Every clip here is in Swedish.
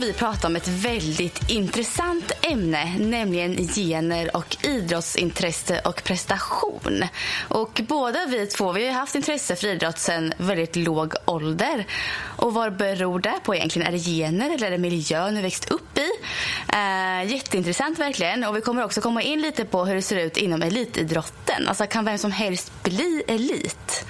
Kommer vi prata om ett väldigt intressant ämne, nämligen gener och idrottsintresse och prestation. Och båda vi två vi har haft intresse för idrott sedan väldigt låg ålder. Och vad beror det på egentligen? Är det gener eller är det miljön vi växt upp i? Eh, jätteintressant verkligen. Och vi kommer också komma in lite på hur det ser ut inom elitidrotten. Alltså kan vem som helst bli elit?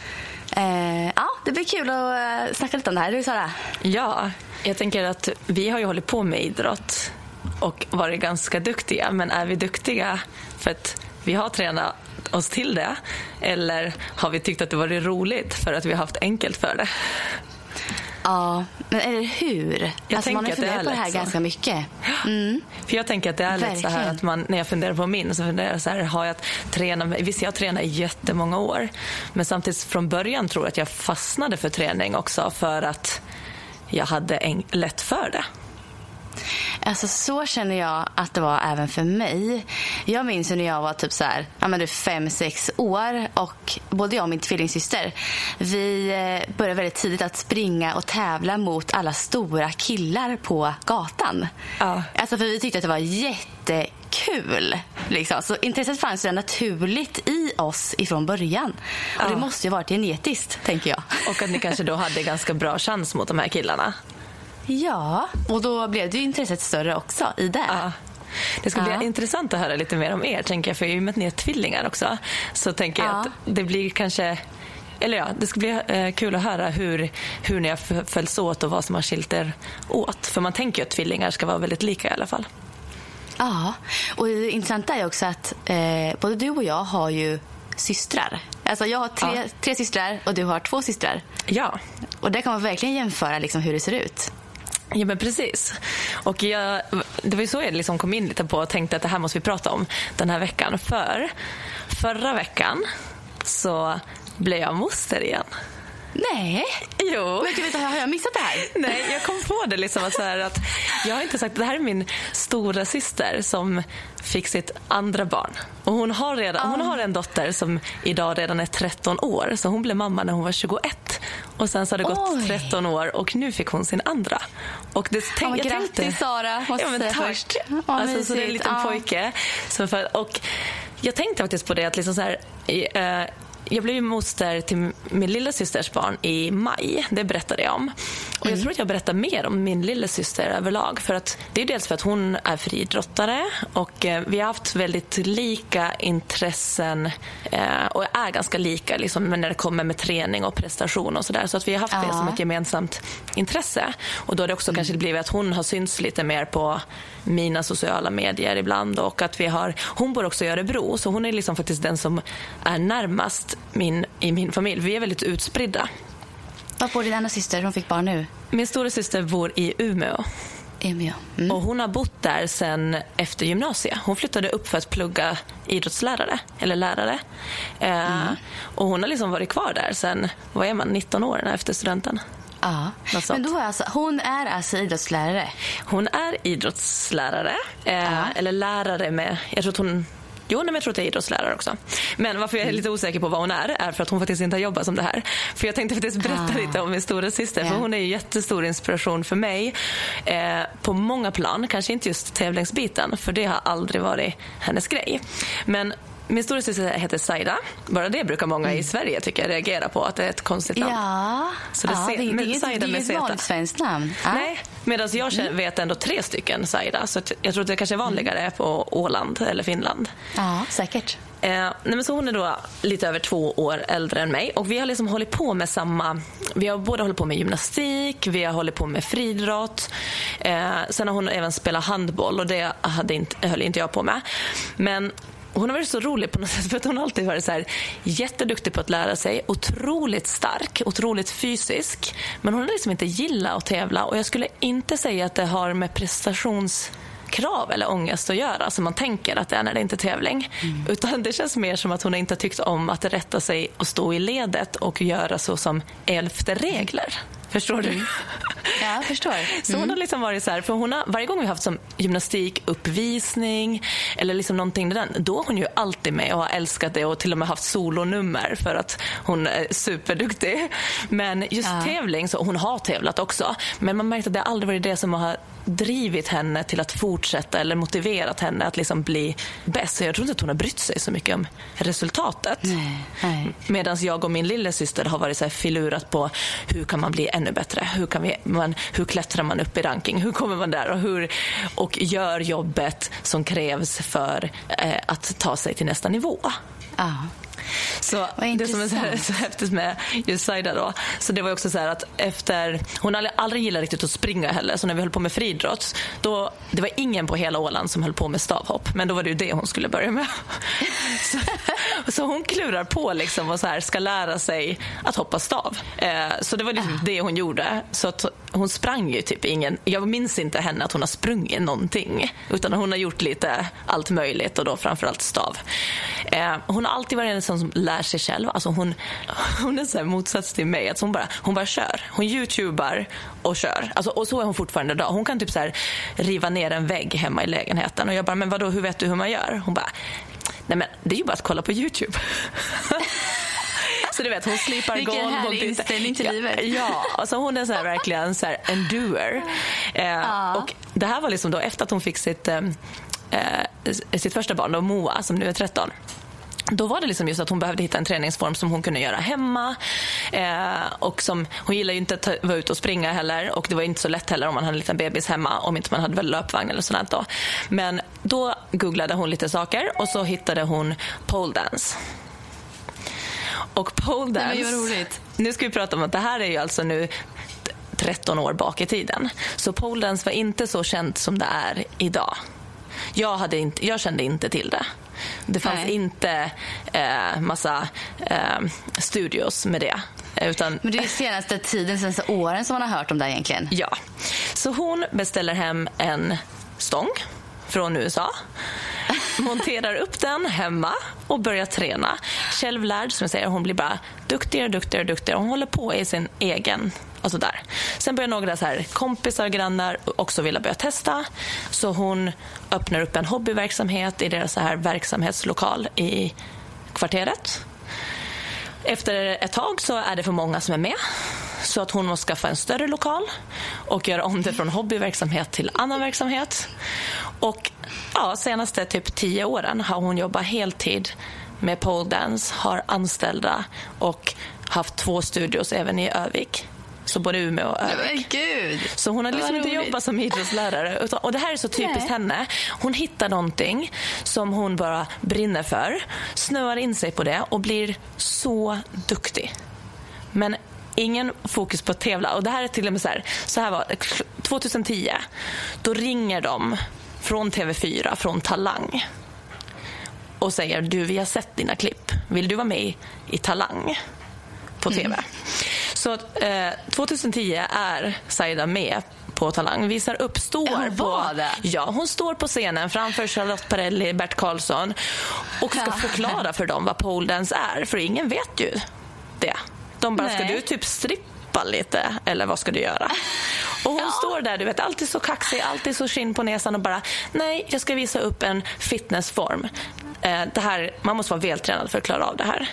Eh, ja, det blir kul att eh, snacka lite om det här. Hur Sara? Ja, jag tänker att vi har ju hållit på med idrott och varit ganska duktiga. Men är vi duktiga för att vi har tränat oss till det? Eller har vi tyckt att det varit roligt för att vi har haft enkelt för det? Ja, men eller hur? Jag alltså, man har tänker att det funderat är på det här så. ganska mycket. Mm. För jag tänker att det är lätt så här Verkligen. att man, när jag funderar på min så funderar jag så här, har jag tränat? Visst, jag har tränat i jättemånga år. Men samtidigt från början tror jag att jag fastnade för träning också för att jag hade en, lätt för det. Alltså så känner jag att det var även för mig. Jag minns när jag var typ så här, ja men du fem, sex år och både jag och min tvillingsyster, vi eh, började väldigt tidigt att springa och tävla mot alla stora killar på gatan. Ja. Alltså för vi tyckte att det var jättekul. Liksom. Så intresset fanns ju naturligt i oss ifrån början. Och det Ja. måste ju varit genetiskt, tänker jag. Och att ni kanske då hade ganska bra chans mot de här killarna. Ja, och då blev det ju intresset större också i det. Ja. Det ska bli Ja. intressant att höra lite mer om er, tänker jag, för i och med att ni är tvillingar också, så tänker jag Ja. att det blir kanske eller ja, det ska bli eh, kul att höra hur, hur ni har följts åt och vad som har skilt er åt. För man tänker ju att tvillingar ska vara väldigt lika i alla fall. Ja, och det intressanta är också att eh, både du och jag har ju systrar. Alltså jag har tre, Ja. tre systrar och du har två systrar. Ja, Och där kan man verkligen jämföra liksom hur det ser ut. Ja men precis. Och jag, det var ju så jag liksom kom in lite på och tänkte att det här måste vi prata om den här veckan. För förra veckan så blev jag moster igen. Nej, Jo. men gud, har jag missat det här? Nej, jag kom på det liksom att, så här att jag har inte sagt det här är min stora syster som fick sitt andra barn. Och hon har, redan, hon har en dotter som idag redan är 13 år, så hon blev mamma när hon var 21. Och sen så har det gått Oj. 13 år och nu fick hon sin andra. Och det, tänk, jag grattis, tänkte, Sara, måste ja, men säga tack. först. Alltså, så det är en mysigt. liten Ja. pojke. Så för, och jag tänkte faktiskt på det att liksom så här, i, eh, jag blev moster till min lilla systers barn i maj. Det berättade jag om. Och Mm. Jag tror att jag berättar mer om min lilla syster överlag. För att det är dels för att hon är friidrottare och eh, vi har haft väldigt lika intressen eh, och är ganska lika liksom, när det kommer med träning och prestation och sådär. Så att vi har haft det Ja. som ett gemensamt intresse. Och då har det också kanske blivit att hon har synts lite mer på mina sociala medier ibland och att vi har, hon bor också i Örebro så hon är liksom faktiskt den som är närmast min, i min familj. Vi är väldigt utspridda. Var bor din andra syster? Hon fick barn nu. Min stora syster bor i Umeå Umeå. Mm. och hon har bott där sen efter gymnasiet. Hon flyttade upp för att plugga idrottslärare, eller lärare. Eh, och hon har liksom varit kvar där sen, vad är man, 19 år efter studenten. Ja. Men då är alltså, hon är alltså idrottslärare? Hon är idrottslärare, eh, eller lärare med, jag tror att hon Jo, nej, men jag tror att jag är idrottslärare också. Men varför jag är lite osäker på vad hon är, är för att hon faktiskt inte har jobbat som det här. För jag tänkte faktiskt berätta Ah. lite om min stora syster, Ja. för hon är ju jättestor inspiration för mig eh, på många plan. Kanske inte just tävlingsbiten, för det har aldrig varit hennes grej. Men min stora syster heter Saida. Bara det brukar många i Sverige tycker jag reagera på, att det är ett konstigt namn. Mm. Ja, Så det ja det, det, inget- Saida det är inget Z. vanligt svenskt namn. Ja. Nej, medan jag känner, vet ändå tre stycken Saida. Så jag tror att det kanske är vanligare på Åland eller Finland. Ja, säkert. Eh, nej men så hon är då lite över två år äldre än mig och vi har liksom hållit på med samma... Vi har både hållit på med gymnastik, vi har hållit på med friidrott. Eh, sen har hon även spelat handboll och det hade inte, höll inte jag på med. Men hon har varit så rolig på något sätt för att hon har alltid varit så här, jätteduktig på att lära sig, otroligt stark, otroligt fysisk. Men hon har liksom inte gillat att tävla och jag skulle inte säga att det har med prestations krav eller ångest att göra som man tänker att det är när det inte är tävling. Mm. Utan det känns mer som att hon inte tyckt om att rätta sig och stå i ledet och göra så som elfte regler. Förstår du? Ja, förstår. Mm. Så hon har liksom varit så här, för hon har, varje gång vi har haft som gymnastikuppvisning eller liksom någonting med den, då är hon ju alltid med och har älskat det och till och med haft solonummer för att hon är superduktig. Men just ja. tävling, så hon har tävlat också, men man märkt att det aldrig varit det som har drivit henne till att fortsätta eller motiverat henne att liksom bli bäst. Så jag tror inte att hon har brytt sig så mycket om resultatet. Medan jag och min lillasyster har varit så här filurat på hur kan man bli ännu bättre? Hur, kan vi, man, hur klättrar man upp i ranking? Hur kommer man där? Och, hur, och gör jobbet som krävs för eh, att ta sig till nästa nivå. Ah. Så det som är så, här, så häftigt med just Saida då, så det var också så att efter, hon hade aldrig gillat riktigt att springa heller, så när vi höll på med friidrott, då, det var ingen på hela Åland som höll på med stavhopp, men då var det ju det hon skulle börja med. så, så hon klurar på liksom och så här, ska lära sig att hoppa stav. Eh, så det var liksom uh. det hon gjorde. Så att hon sprang ju typ ingen, jag minns inte henne att hon har sprungit någonting, utan hon har gjort lite allt möjligt och då framförallt stav. Eh, hon har alltid varit en sån som lär sig själv. Alltså hon, hon är så här motsats till mig. Alltså hon, bara, hon bara kör. Hon youtubar och kör. Alltså, och så är hon fortfarande idag. Hon kan typ så här, riva ner en vägg hemma i lägenheten. Och jag bara, men vadå, hur vet du hur man gör? Hon bara, nej men det är ju bara att kolla på Youtube. Så du vet, hon slipar golv. Vilken härlig inställning till ja, livet. Ja, alltså hon är så här, verkligen så här, en doer. Eh, ja. Och det här var liksom då efter att hon fick sitt, eh, eh sitt första barn, då, Moa, som nu är 13 då var det liksom just att hon behövde hitta en träningsform som hon kunde göra hemma. Eh, och som, hon gillar ju inte att vara ute och springa heller och det var inte så lätt heller om man hade en liten bebis hemma om inte man hade väl löpvagn eller sånt då. Men då googlade hon lite saker och så hittade hon pole dance. Och pole dance... Nu ska vi prata om att det här är ju alltså nu 13 år bak i tiden. Så pole dance var inte så känt som det är idag. Jag, hade inte, jag kände inte till det. Det fanns Nej. inte eh, massa eh, studios med det. Utan... Men det är senaste tiden, senaste åren som man har hört om det egentligen. Ja. Så hon beställer hem en stång från USA monterar upp den hemma och börjar träna. Självlärd, som jag säger, hon blir bara duktigare, duktigare, duktigare. Hon håller på i sin egen och sådär. Sen börjar några så här kompisar och grannar också vilja börja testa. Så hon öppnar upp en hobbyverksamhet i deras så här verksamhetslokal i kvarteret. Efter ett tag så är det för många som är med så att hon måste skaffa en större lokal och göra om det från hobbyverksamhet till annan verksamhet. Och ja, senaste typ tio åren har hon jobbat heltid med pole dance, har anställda och haft två studios även i Övik. Så både Umeå och Övik. Så hon har liksom inte jobbat som idrottslärare. och det här är så typiskt Nej. henne. Hon hittar någonting som hon bara brinner för, snöar in sig på det och blir så duktig. Men ingen fokus på att tävla. Och det här är till och med så här, så här var 2010. Då ringer de från TV4, från Talang och säger du, vi har sett dina klipp. Vill du vara med i Talang på TV? Mm. Så eh, 2010 är Saida med på Talang. Visar upp, står på... Ja, hon står på scenen framför Charlotte Perrelli, Bert Karlsson och ska förklara för dem vad pole dance är, för ingen vet ju det. De bara, Nej. ska du typ strippa lite eller vad ska du göra? Och hon ja. står där, du vet, alltid så kaxig, alltid så skinn på näsan och bara, nej, jag ska visa upp en fitnessform. Eh, det här, man måste vara vältränad för att klara av det här.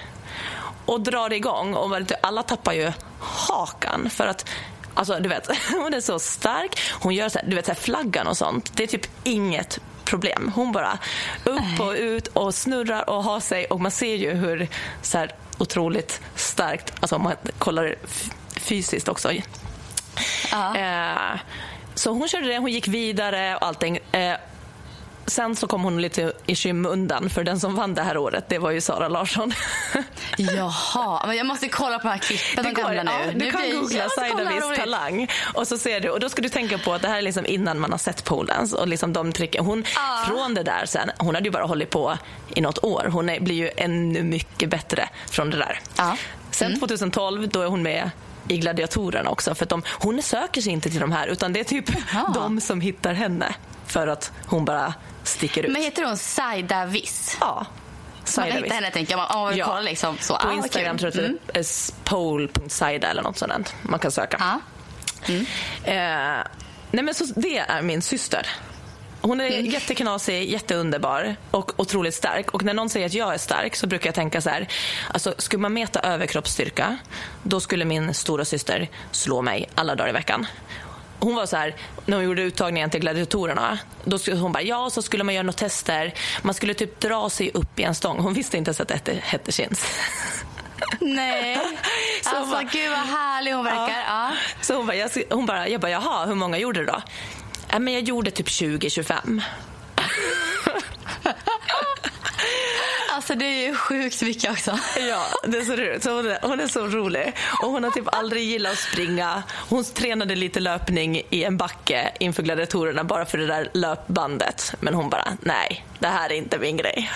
Och drar igång och alla tappar ju hakan för att Alltså, du vet, hon är så stark. Hon gör så här, du vet, så här, flaggan och sånt. Det är typ inget problem. Hon bara upp och ut och snurrar och har sig och man ser ju hur så här, otroligt starkt, alltså om man kollar fysiskt också. Ja. Eh, så hon körde det, hon gick vidare och allting. Eh, sen så kom hon lite i skymundan för den som vann det här året, det var ju Sara Larsson. Jaha, men jag måste kolla på de här klippen, de gamla nu. Ja, du nu kan googla Saidavis talang och så ser du och då ska du tänka på att det här är liksom innan man har sett poldance och liksom de tricken. Hon, från det där sen, hon hade ju bara hållit på i något år. Hon är, blir ju ännu mycket bättre från det där. Ja. Sen 2012 då är hon med i Gladiatorerna också för de, hon söker sig inte till de här utan det är typ Jaha. de som hittar henne för att hon bara sticker ut. Men heter hon Saida Viss? ja. Man Saida hittar Viss. henne tänker jag. Om man vill liksom. Så, På ah, Instagram kul. tror jag att det är pole.saida eller något sådant man kan söka. Ja. Eh, nej men så det är min syster. Hon är Mm. jätteknasig, jätteunderbar och otroligt stark. Och när någon säger att jag är stark så brukar jag tänka så här. Alltså, skulle man mäta överkroppsstyrka, då skulle min stora syster slå mig alla dagar i veckan. Hon var så här, när hon gjorde uttagningen till gladiatorerna, då skulle hon bara, ja, så skulle man göra några tester. Man skulle typ dra sig upp i en stång. Hon visste inte ens att det hette, chins. Nej. Så alltså bara- gud vad härlig hon verkar. Ja. Så hon bara, jag, hon bara, jag bara, jaha, hur många gjorde du då? Ja, men jag gjorde typ 20-25. Alltså det är ju sjukt mycket också. Ja, det ser ut. Så hon, är, hon är så rolig. Och hon har typ aldrig gillat att springa. Hon tränade lite löpning i en backe inför gladiatorerna bara för det där löpbandet. Men hon bara, nej, det här är inte min grej.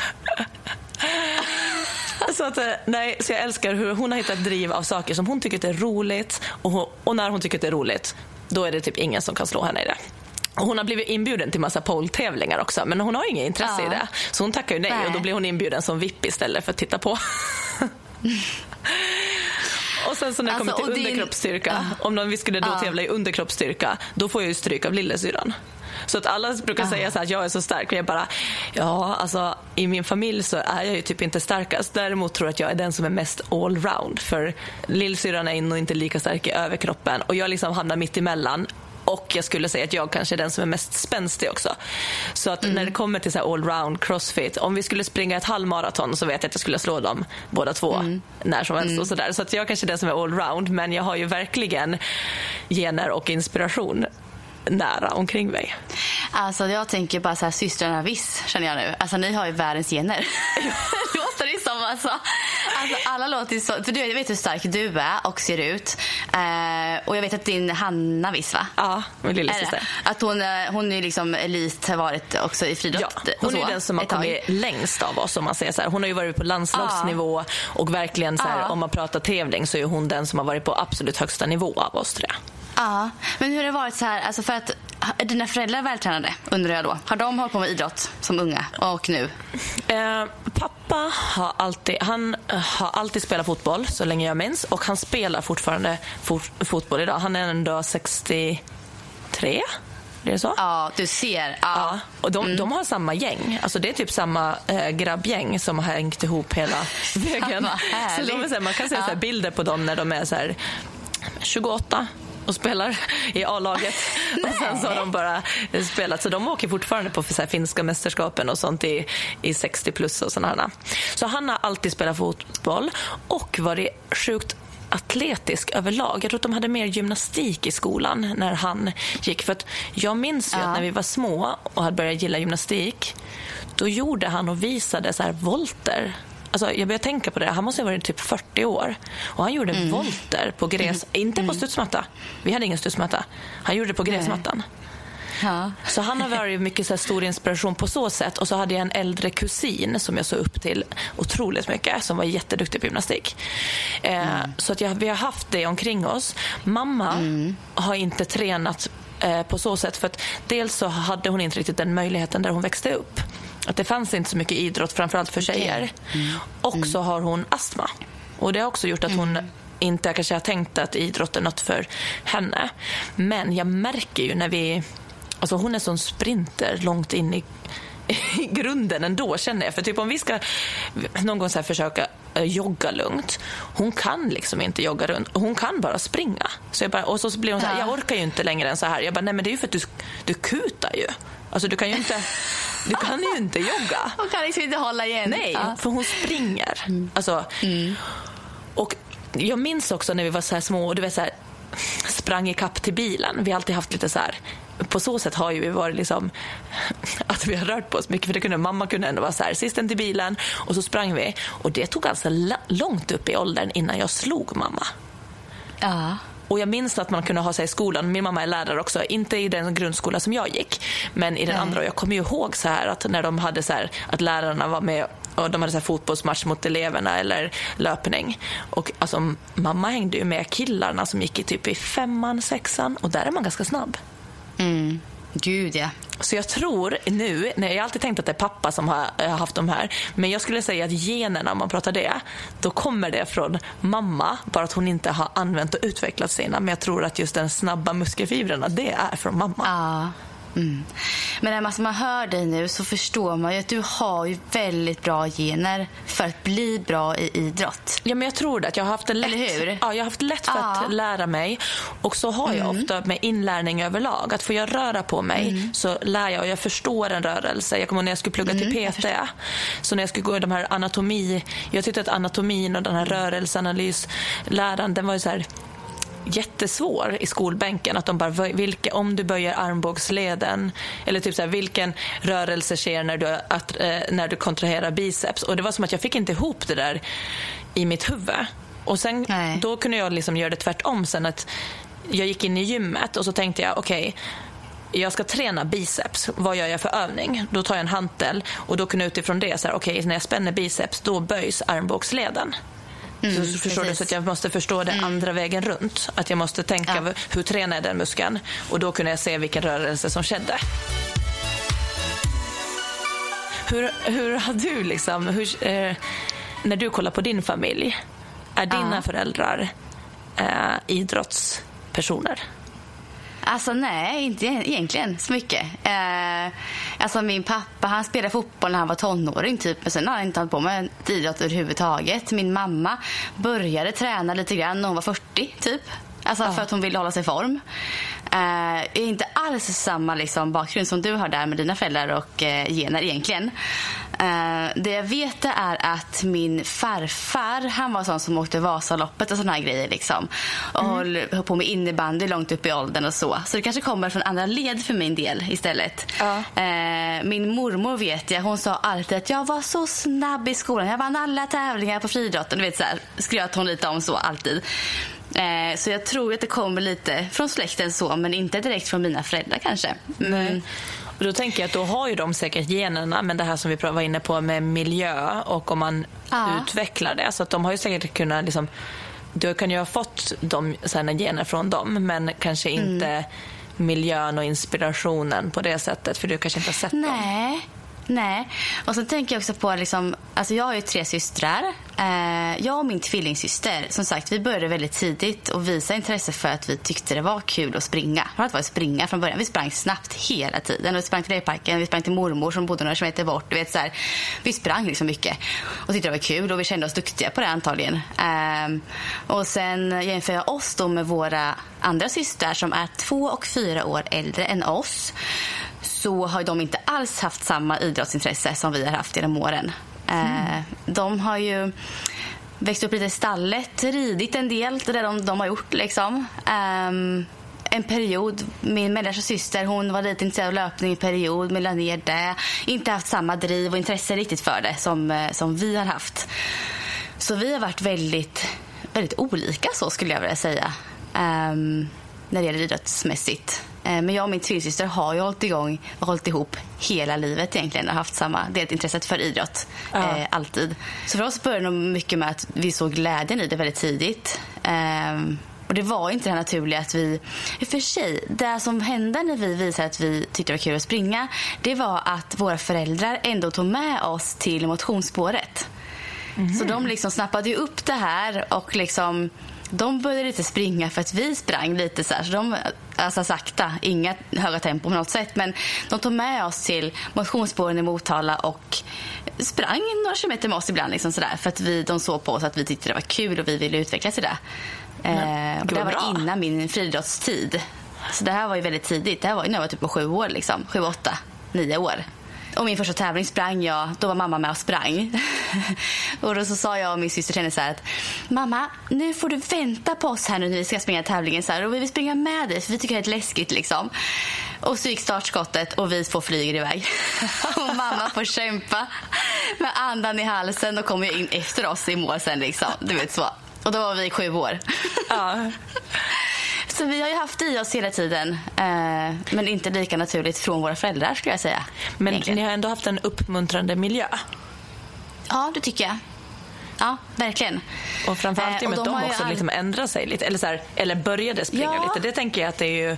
Så, att, eh, nej, så jag älskar hur hon har hittat driv av saker som hon tycker är roligt. Och, hon, och när hon tycker att det är roligt, då är det typ ingen som kan slå henne i det. Och hon har blivit inbjuden till massa pole-tävlingar också, men hon har inget intresse Ja. i det. Så hon tackar ju nej, Nej. och då blir hon inbjuden som VIP istället för att titta på. Och sen så när det Alltså, kommer till och din- underkroppsstyrka, om någon, vi skulle då Ja. tävla i underkroppsstyrka, då får jag ju stryk av lillasyrran. Så att alla brukar säga så här att jag är så stark och jag bara, ja alltså i min familj så är jag ju typ inte starkast. Däremot tror jag att jag är den som är mest allround. För lillsyrran är nog inte lika stark i överkroppen och jag liksom hamnar mitt emellan. Och jag skulle säga att jag kanske är den som är mest spänstig också. Så att när det kommer till så allround crossfit, om vi skulle springa ett halvmaraton så vet jag att jag skulle slå dem båda två när som helst. Och så där. så att jag kanske är den som är allround men jag har ju verkligen gener och inspiration nära omkring mig. Alltså jag tänker bara så här systrarna Viss känner jag nu. Alltså ni har ju världens gener. låter det som alltså. alltså. Alla låter så. För du, jag vet hur stark du är och ser ut. Eh, och jag vet att din Hanna Viss va? Ja, min lillasyster. Att hon, eh, hon är liksom elit, har varit också i friidrott. Ja, hon är den som har kommit längst av oss. om man säger så här. Hon har ju varit på landslagsnivå och verkligen så här, Ja. om man pratar tävling så är hon den som har varit på absolut högsta nivå av oss tror jag. Ja, men hur har det varit så här, alltså för att är dina föräldrar vältränade undrar jag då? Har de hållit på med idrott som unga och nu? Eh, pappa har alltid, han eh, har alltid spelat fotboll så länge jag minns och han spelar fortfarande fot, fotboll idag. Han är ändå 63, är det så? Ja, du ser. Ja, Ja. och de, de har samma gäng. Alltså det är typ samma eh, grabbgäng som har hängt ihop hela vägen. Så de är man kan se Ja. bilder på dem när de är så här 28 och spelar i A-laget. och sen så har de bara spelat. Så de åker fortfarande på så här finska mästerskapen och sånt i, i 60 plus och sådana. Så han har alltid spelat fotboll och varit sjukt atletisk överlag. Jag tror att de hade mer gymnastik i skolan när han gick. För att jag minns ju Ja. att när vi var små och hade börjat gilla gymnastik, då gjorde han och visade så här volter. Alltså, jag började tänka på det. Han måste ha varit typ 40 år. Och han gjorde volter på gräs... Inte på studsmatta. Vi hade ingen studsmatta. Han gjorde det på gräsmattan. Ja. Så han har varit mycket så stor inspiration på så sätt. Och så hade jag en äldre kusin som jag såg upp till otroligt mycket, som var jätteduktig på gymnastik. Eh, Så att jag, vi har haft det omkring oss. Mamma har inte tränat eh, på så sätt. För att dels så hade hon inte riktigt den möjligheten där hon växte upp. Att det fanns inte så mycket idrott, framförallt för tjejer. Och så har hon astma. Och det har också gjort att hon inte kanske har tänkt att idrott är något för henne. Men jag märker ju när vi... Alltså hon är sån sprinter långt in i, i grunden ändå känner jag. För typ om vi ska någon gång så här försöka eh, jogga lugnt. Hon kan liksom inte jogga runt. Hon kan bara springa. Så jag bara, och så blir hon så här, Ja. jag orkar ju inte längre än så här. Jag bara, nej men det är ju för att du, du kutar ju. Alltså du kan ju inte, du kan ju inte jogga. Hon kan liksom inte hålla igen. Nej, Ja. för hon springer. Alltså, Och jag minns också när vi var så här små, och du vet så här, sprang i kapp till bilen. Vi har alltid haft lite så här på så sätt har ju vi varit liksom att vi har rört på oss mycket för det kunde mamma kunde ändå vara så här sisten till bilen och så sprang vi och det tog alltså långt upp i åldern innan jag slog mamma. Ja. Och jag minns att man kunde ha sig i skolan, min mamma är lärare också, inte i den grundskola som jag gick, men i den Nej. andra. Och jag kommer ju ihåg så här att när de hade så här, att lärarna var med och de hade så här fotbollsmatch mot eleverna eller löpning. Och alltså, mamma hängde ju med killarna som gick i typ i femman, sexan och där är man ganska snabb. Mm. Gud, ja. Så jag tror nu, nej, jag har alltid tänkt att det är pappa som eh, har, haft de här, men jag skulle säga att generna, om man pratar det, då kommer det från mamma, bara att hon inte har använt och utvecklat sina. Men jag tror att just den snabba muskelfibrerna, det är från mamma. Ah. Mm. Men när man hör dig nu så förstår man ju att du har ju väldigt bra gener för att bli bra i idrott. Ja, men jag tror det. Jag har haft det lätt, Eller hur? Ja, jag har haft lätt för ja. att lära mig. Och så har jag mm. ofta med inlärning överlag. Att får jag röra på mig mm. så lär jag och jag förstår en rörelse. Jag kommer när jag skulle plugga till mm, PT. Så när jag skulle gå de här anatomi... Jag tyckte att anatomin och den här rörelseanalys, läran, den var ju så här jättesvår i skolbänken. Att de bara, vilka, om du böjer armbågsleden eller typ så här, vilken rörelse sker när du, att, eh, när du kontraherar biceps. Och Det var som att jag fick inte ihop det där i mitt huvud. Och sen, Då kunde jag liksom göra det tvärtom sen. att Jag gick in i gymmet och så tänkte jag, okej okay, jag ska träna biceps. Vad gör jag för övning? Då tar jag en hantel och då kunde jag utifrån det, så här, okay, när jag spänner biceps, då böjs armbågsleden. Mm, så förstår du, så att jag måste förstå det mm. andra vägen runt. Att jag måste tänka ja. hur tränar jag den muskeln? Och då kunde jag se vilken rörelse som skedde. Hur, hur har du liksom, hur, eh, när du kollar på din familj, är dina ja. föräldrar eh, idrottspersoner? Alltså nej, inte egentligen så mycket. Eh, alltså min pappa han spelade fotboll när han var tonåring typ. Men sen har han inte hållit på med idrott överhuvudtaget. Min mamma började träna lite grann när hon var 40 typ. Alltså ja. för att hon ville hålla sig i form. Eh, är inte alls samma liksom, bakgrund som du har där med dina föräldrar och eh, gener egentligen. Eh, det jag vet är att min farfar han var sån som åkte Vasaloppet och såna här grejer. Liksom. Och mm. höll på med innebandy långt upp i åldern och så. Så det kanske kommer från andra led för min del istället. Ja. Eh, min mormor vet jag, hon sa alltid att jag var så snabb i skolan. Jag vann alla tävlingar på friidrotten. Du vet så här, skröt hon lite om så alltid. Eh, så jag tror att det kommer lite från släkten så, men inte direkt från mina föräldrar kanske. Mm. Och då tänker jag att då har ju de säkert generna, men det här som vi var inne på med miljö och om man ja. utvecklar det. Så att de har ju säkert kunnat liksom, du kan ju ha fått de sina gener från dem, men kanske mm. inte mm. miljön och inspirationen på det sättet, för du kanske inte har sett Nej. dem. Nej. Och sen tänker jag också på, liksom, alltså jag har ju tre systrar. Eh, jag och min tvillingsyster, som sagt, vi började väldigt tidigt och visa intresse för att vi tyckte det var kul att springa. Från att vara springa från början. Vi sprang snabbt hela tiden. vi sprang till lekparken, vi sprang till mormor som bodde några kilometer bort. Du vet, så här, vi sprang liksom mycket och tyckte det var kul och vi kände oss duktiga på det antagligen. Eh, och sen jämför jag oss då med våra andra systrar som är två och fyra år äldre än oss så har de inte alls haft samma idrottsintresse som vi har haft genom åren. Mm. De har ju växt upp lite i stallet, ridit en del, det de, de har gjort. Liksom. Um, en period. Min mellersta syster hon var lite intresserad av löpning i period, men la ner det. Inte haft samma driv och intresse riktigt för det som, eh, som vi har haft. Så vi har varit väldigt, väldigt olika så skulle jag vilja säga. Um, när det gäller idrottsmässigt. Eh, men jag och min tvillingsyster har ju hållit igång och hållit ihop hela livet egentligen och haft samma intresset för idrott. Ja. Eh, alltid. Så för oss började det mycket med att vi såg glädjen i det väldigt tidigt. Eh, och det var inte det naturliga att vi... I och för sig, det som hände när vi visade att vi tyckte det var kul att springa det var att våra föräldrar ändå tog med oss till motionsspåret. Mm. Så de liksom snappade ju upp det här och liksom de började inte springa för att vi sprang lite så här. Så de, alltså sakta, inga höga tempo på något sätt. Men de tog med oss till motionsspåren i Motala och sprang några kilometer med oss ibland. Liksom så där, för att vi, de såg på oss att vi tyckte det var kul och vi ville utvecklas i det. Eh, och det var bra. innan min friidrottstid. Så det här var ju väldigt tidigt. Det här var när jag var typ på sju år, liksom. sju, åtta, nio år. Och min första tävling sprang jag, då var mamma med och sprang. och då så sa jag och min syster till henne så här att mamma, nu får du vänta på oss här nu när vi ska springa tävlingen så här, och vi vill springa med dig för vi tycker det är läskigt liksom. Och så gick startskottet och vi två flyger iväg. och mamma får kämpa med andan i halsen och kommer in efter oss i mål sen liksom. Du vet så. Och då var vi sju år. Ja. Så vi har ju haft i oss hela tiden. Eh, men inte lika naturligt från våra föräldrar skulle jag säga. Men Egentligen. ni har ändå haft en uppmuntrande miljö. Ja, det tycker jag. Ja, verkligen. Och framförallt i Eh, och med att de de också all- liksom ändrar sig lite, eller, så här, eller började springa Ja. lite. Det tänker jag att det är ju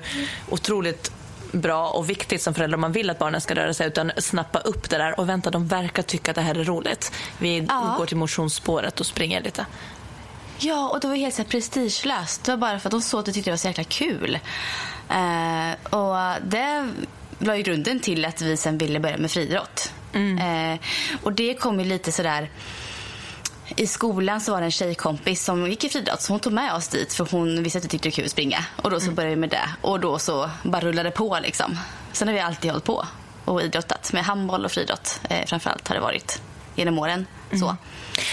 otroligt bra och viktigt som förälder om man vill att barnen ska röra sig utan snappa upp det där och vänta, de verkar tycka att det här är roligt. Vi Ja. går till motionsspåret och springer lite. Ja, och det var helt så här prestigelöst. Det var bara för att de såg att de tyckte det var så jäkla kul. Eh, och det var ju grunden till att vi sen ville börja med friidrott. Eh, och det kom ju lite sådär... I skolan så var det en tjejkompis som gick i friidrott så hon tog med oss dit för hon visste att vi tyckte det var kul att springa. Och då så började vi med det. Och då så bara rullade det på liksom. Sen har vi alltid hållit på och idrottat med handboll och friidrott eh, framförallt har det varit genom åren. Så.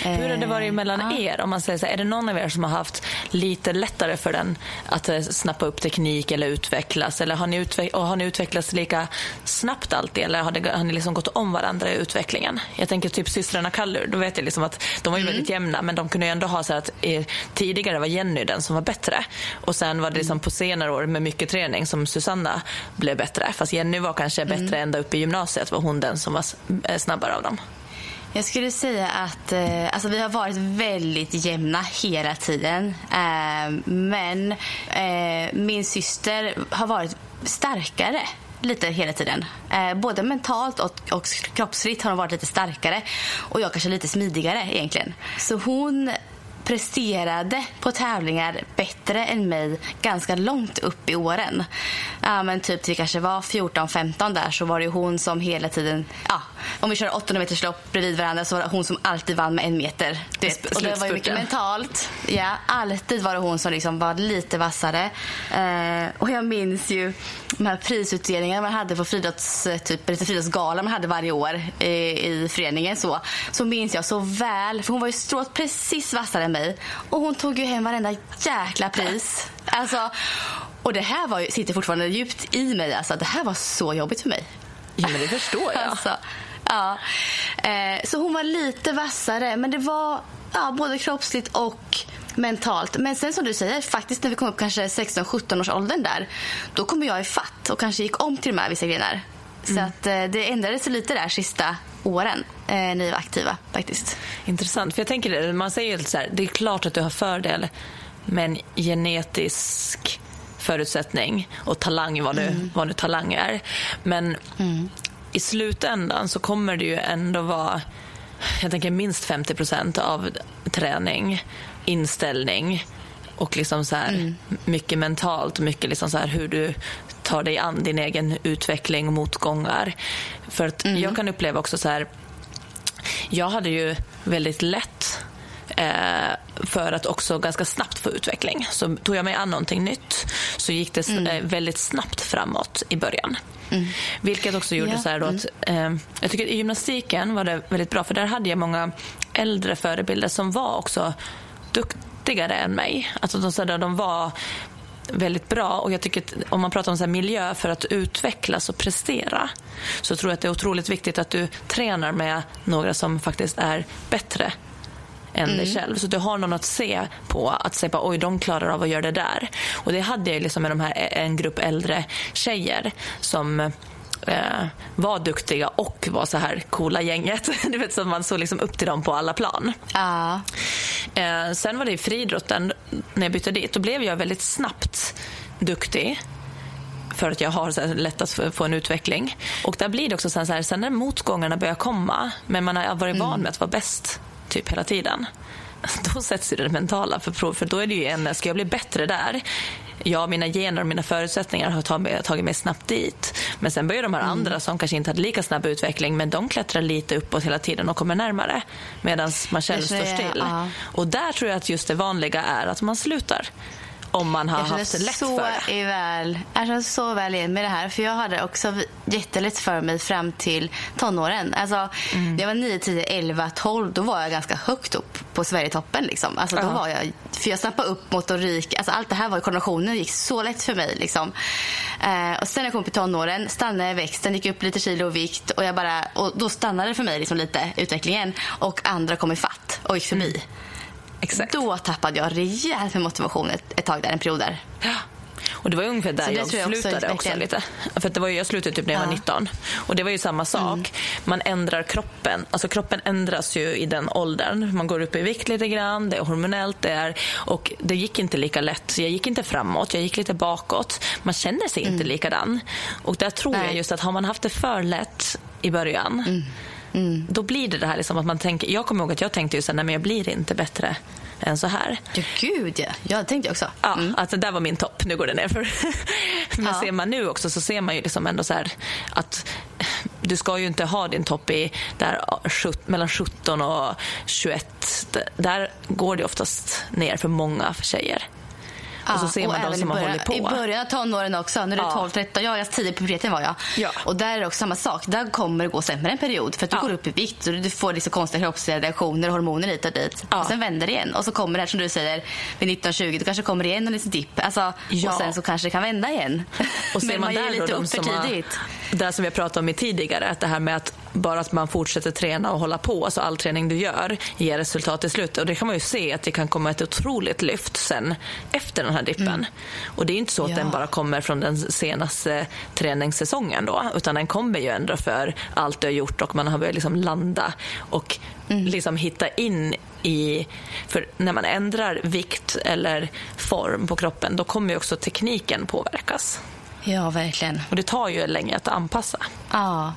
Hur har det varit mellan ja. er? Om man säger så här, är det någon av er som har haft lite lättare för den att eh, snappa upp teknik eller utvecklas? Eller har ni, utveck- har ni utvecklats lika snabbt alltid? Eller har, det, har ni liksom gått om varandra i utvecklingen? Jag tänker typ systrarna Kallur. Då vet jag liksom att de var ju väldigt jämna men de kunde ju ändå ha så att eh, tidigare var Jenny den som var bättre. Och sen var det liksom på senare år med mycket träning som Susanna blev bättre. Fast Jenny var kanske bättre ända upp i gymnasiet var hon den som var snabbare av dem. Jag skulle säga att eh, alltså vi har varit väldigt jämna hela tiden. Eh, men eh, min syster har varit starkare lite hela tiden. Eh, både mentalt och, och kroppsligt har hon varit lite starkare. Och jag kanske lite smidigare egentligen. Så hon presterade på tävlingar bättre än mig ganska långt upp i åren. Ja, men typ till kanske var 14-15 där så var det hon som hela tiden, ja, om vi kör 800 meters lopp bredvid varandra så var det hon som alltid vann med en meter. Du vet, och det var ju mycket mentalt. Ja, alltid var det hon som liksom var lite vassare. Eh, och jag minns ju de här prisutdelningarna man hade på friidrotts, typ, lite friidrottsgala man hade varje år i, i föreningen. Så, så minns jag så väl, för hon var ju strået precis vassare än mig. Och hon tog ju hem varenda jäkla pris. Alltså, och det här var ju, sitter fortfarande djupt i mig. Alltså, det här var så jobbigt för mig. Ja, men det förstår jag. Alltså, ja. eh, så hon var lite vassare, men det var ja, både kroppsligt och mentalt. Men sen som du säger, faktiskt när vi kom upp kanske 16-17 års åldern där, då kom jag i fatt och kanske gick om till de här vissa grenar. Så att eh, det ändrades lite där sista åren eh, vi var aktiva faktiskt. Intressant. För jag tänker det, man säger ju så här, det är klart att du har fördel med en genetisk förutsättning och talang, vad nu, vad nu talang är. Men i slutändan så kommer det ju ändå vara jag tänker minst 50 procent av träning, inställning och liksom så här, mycket mentalt, mycket liksom så här hur du tar dig an din egen utveckling och motgångar. För att jag kan uppleva också så här jag hade ju väldigt lätt eh, för att också ganska snabbt få utveckling. Så tog jag mig an någonting nytt så gick det s- eh, väldigt snabbt framåt i början. Vilket också gjorde Ja. så här att eh, jag tycker i gymnastiken var det väldigt bra för där hade jag många äldre förebilder som var också duktigare än mig. Alltså de, så där, de var väldigt bra. Och jag tycker om man pratar om så här miljö för att utvecklas och prestera så tror jag att det är otroligt viktigt att du tränar med några som faktiskt är bättre än dig själv. Så du har någon att se på, att säga oj de klarar av att göra det där. Och det hade jag liksom med de här, en grupp äldre tjejer som eh, var duktiga och var så här coola gänget. Du vet, så man såg liksom upp till dem på alla plan. Ja. Eh, sen var det i friidrotten, när jag bytte dit, då blev jag väldigt snabbt duktig för att jag har så här lätt att få- en utveckling. Och där blir det också sen så här, sen när motgångarna börjar komma, men man har varit van med att vara bäst typ hela tiden, då sätts ju det mentala för prov. För då är det ju en, ska jag bli bättre där? Ja, mina gener och mina förutsättningar har tagit mig, tagit mig snabbt dit. Men sen börjar de här andra som kanske inte hade lika snabb utveckling, men de klättrar lite uppåt hela tiden och kommer närmare. Medan man själv står jag, still. ja. Och där tror jag att just det vanliga är att man slutar. Om man har jag haft lätt så för det. Väl, jag känner så väl igen med det här. För jag hade också jättelätt för mig fram till tonåren. Alltså, Mm. När jag var 9, 10, 11, 12 då var jag ganska högt upp på Sverigetoppen. Liksom. Alltså, då Ja. var jag, för jag snappade upp motorik. Alltså, allt det här var i koordinationen gick så lätt för mig. Liksom. Eh, och sen när jag kom upp i tonåren stannade jag i växten, gick upp lite kilo i vikt. Och, jag bara, och då stannade det för mig liksom, lite utvecklingen. Och andra kom i fatt och gick förbi. Mm. Exakt. Då tappade jag rejält med motivation ett, ett tag där, en period där. Ja. Och det var ungefär där jag jag slutade också lite. För det var ju, jag slutade typ när jag var Ja. 19. Och det var ju samma sak. Mm. Man ändrar kroppen. Alltså kroppen ändras ju i den åldern. Man går upp i vikt lite grann, det är hormonellt, det är... Och det gick inte lika lätt. Jag gick inte framåt, jag gick lite bakåt. Man känner sig inte likadan. Och där tror jag Mm. Nej. just att har man haft det för lätt i början Mm. Då blir det det här liksom att man tänker... Jag kommer ihåg att jag tänkte ju så här, nej men jag blir inte bättre än så här. Ja, gud ja. Ja, det tänkte jag också. Ja, Mm. att det där var min topp. Nu går det ner för. Men Ja. ser man nu också så ser man ju liksom ändå så här att du ska ju inte ha din topp i där mellan 17 och 21. D- Där går det oftast ner för många för tjejer. Och så ser man de som i har början, hållit på. I början av tonåren också. När du är Ja. 12, 13. Jag var tidig i puberteten var jag. Ja. Och där är det också samma sak. Där kommer det gå sämre en period. För att du Ja. går upp i vikt och du får liksom konstiga kroppsliga reaktioner och hormoner hit och dit. Ja. Och sen vänder det igen. Och så kommer det här som du säger vid 19-20. Då kanske kommer det igen en liten dipp. Alltså, Ja. Och sen så kanske det kan vända igen. Och ser man man där lite upp för som har, tidigt. det som vi har pratat om tidigare, att det här med att bara att man fortsätter träna och hålla på, alltså all träning du gör ger resultat i slutet. Och det kan man ju se att det kan komma ett otroligt lyft sen efter den här dippen. Och det är inte så att Mm. Ja. den bara kommer från den senaste träningssäsongen då, utan den kommer ju ändå för allt du har gjort och man har börjat liksom landa och Mm. liksom hitta in i... För när man ändrar vikt eller form på kroppen, då kommer ju också tekniken påverkas. Ja, verkligen. Och det tar ju länge att anpassa. Ja.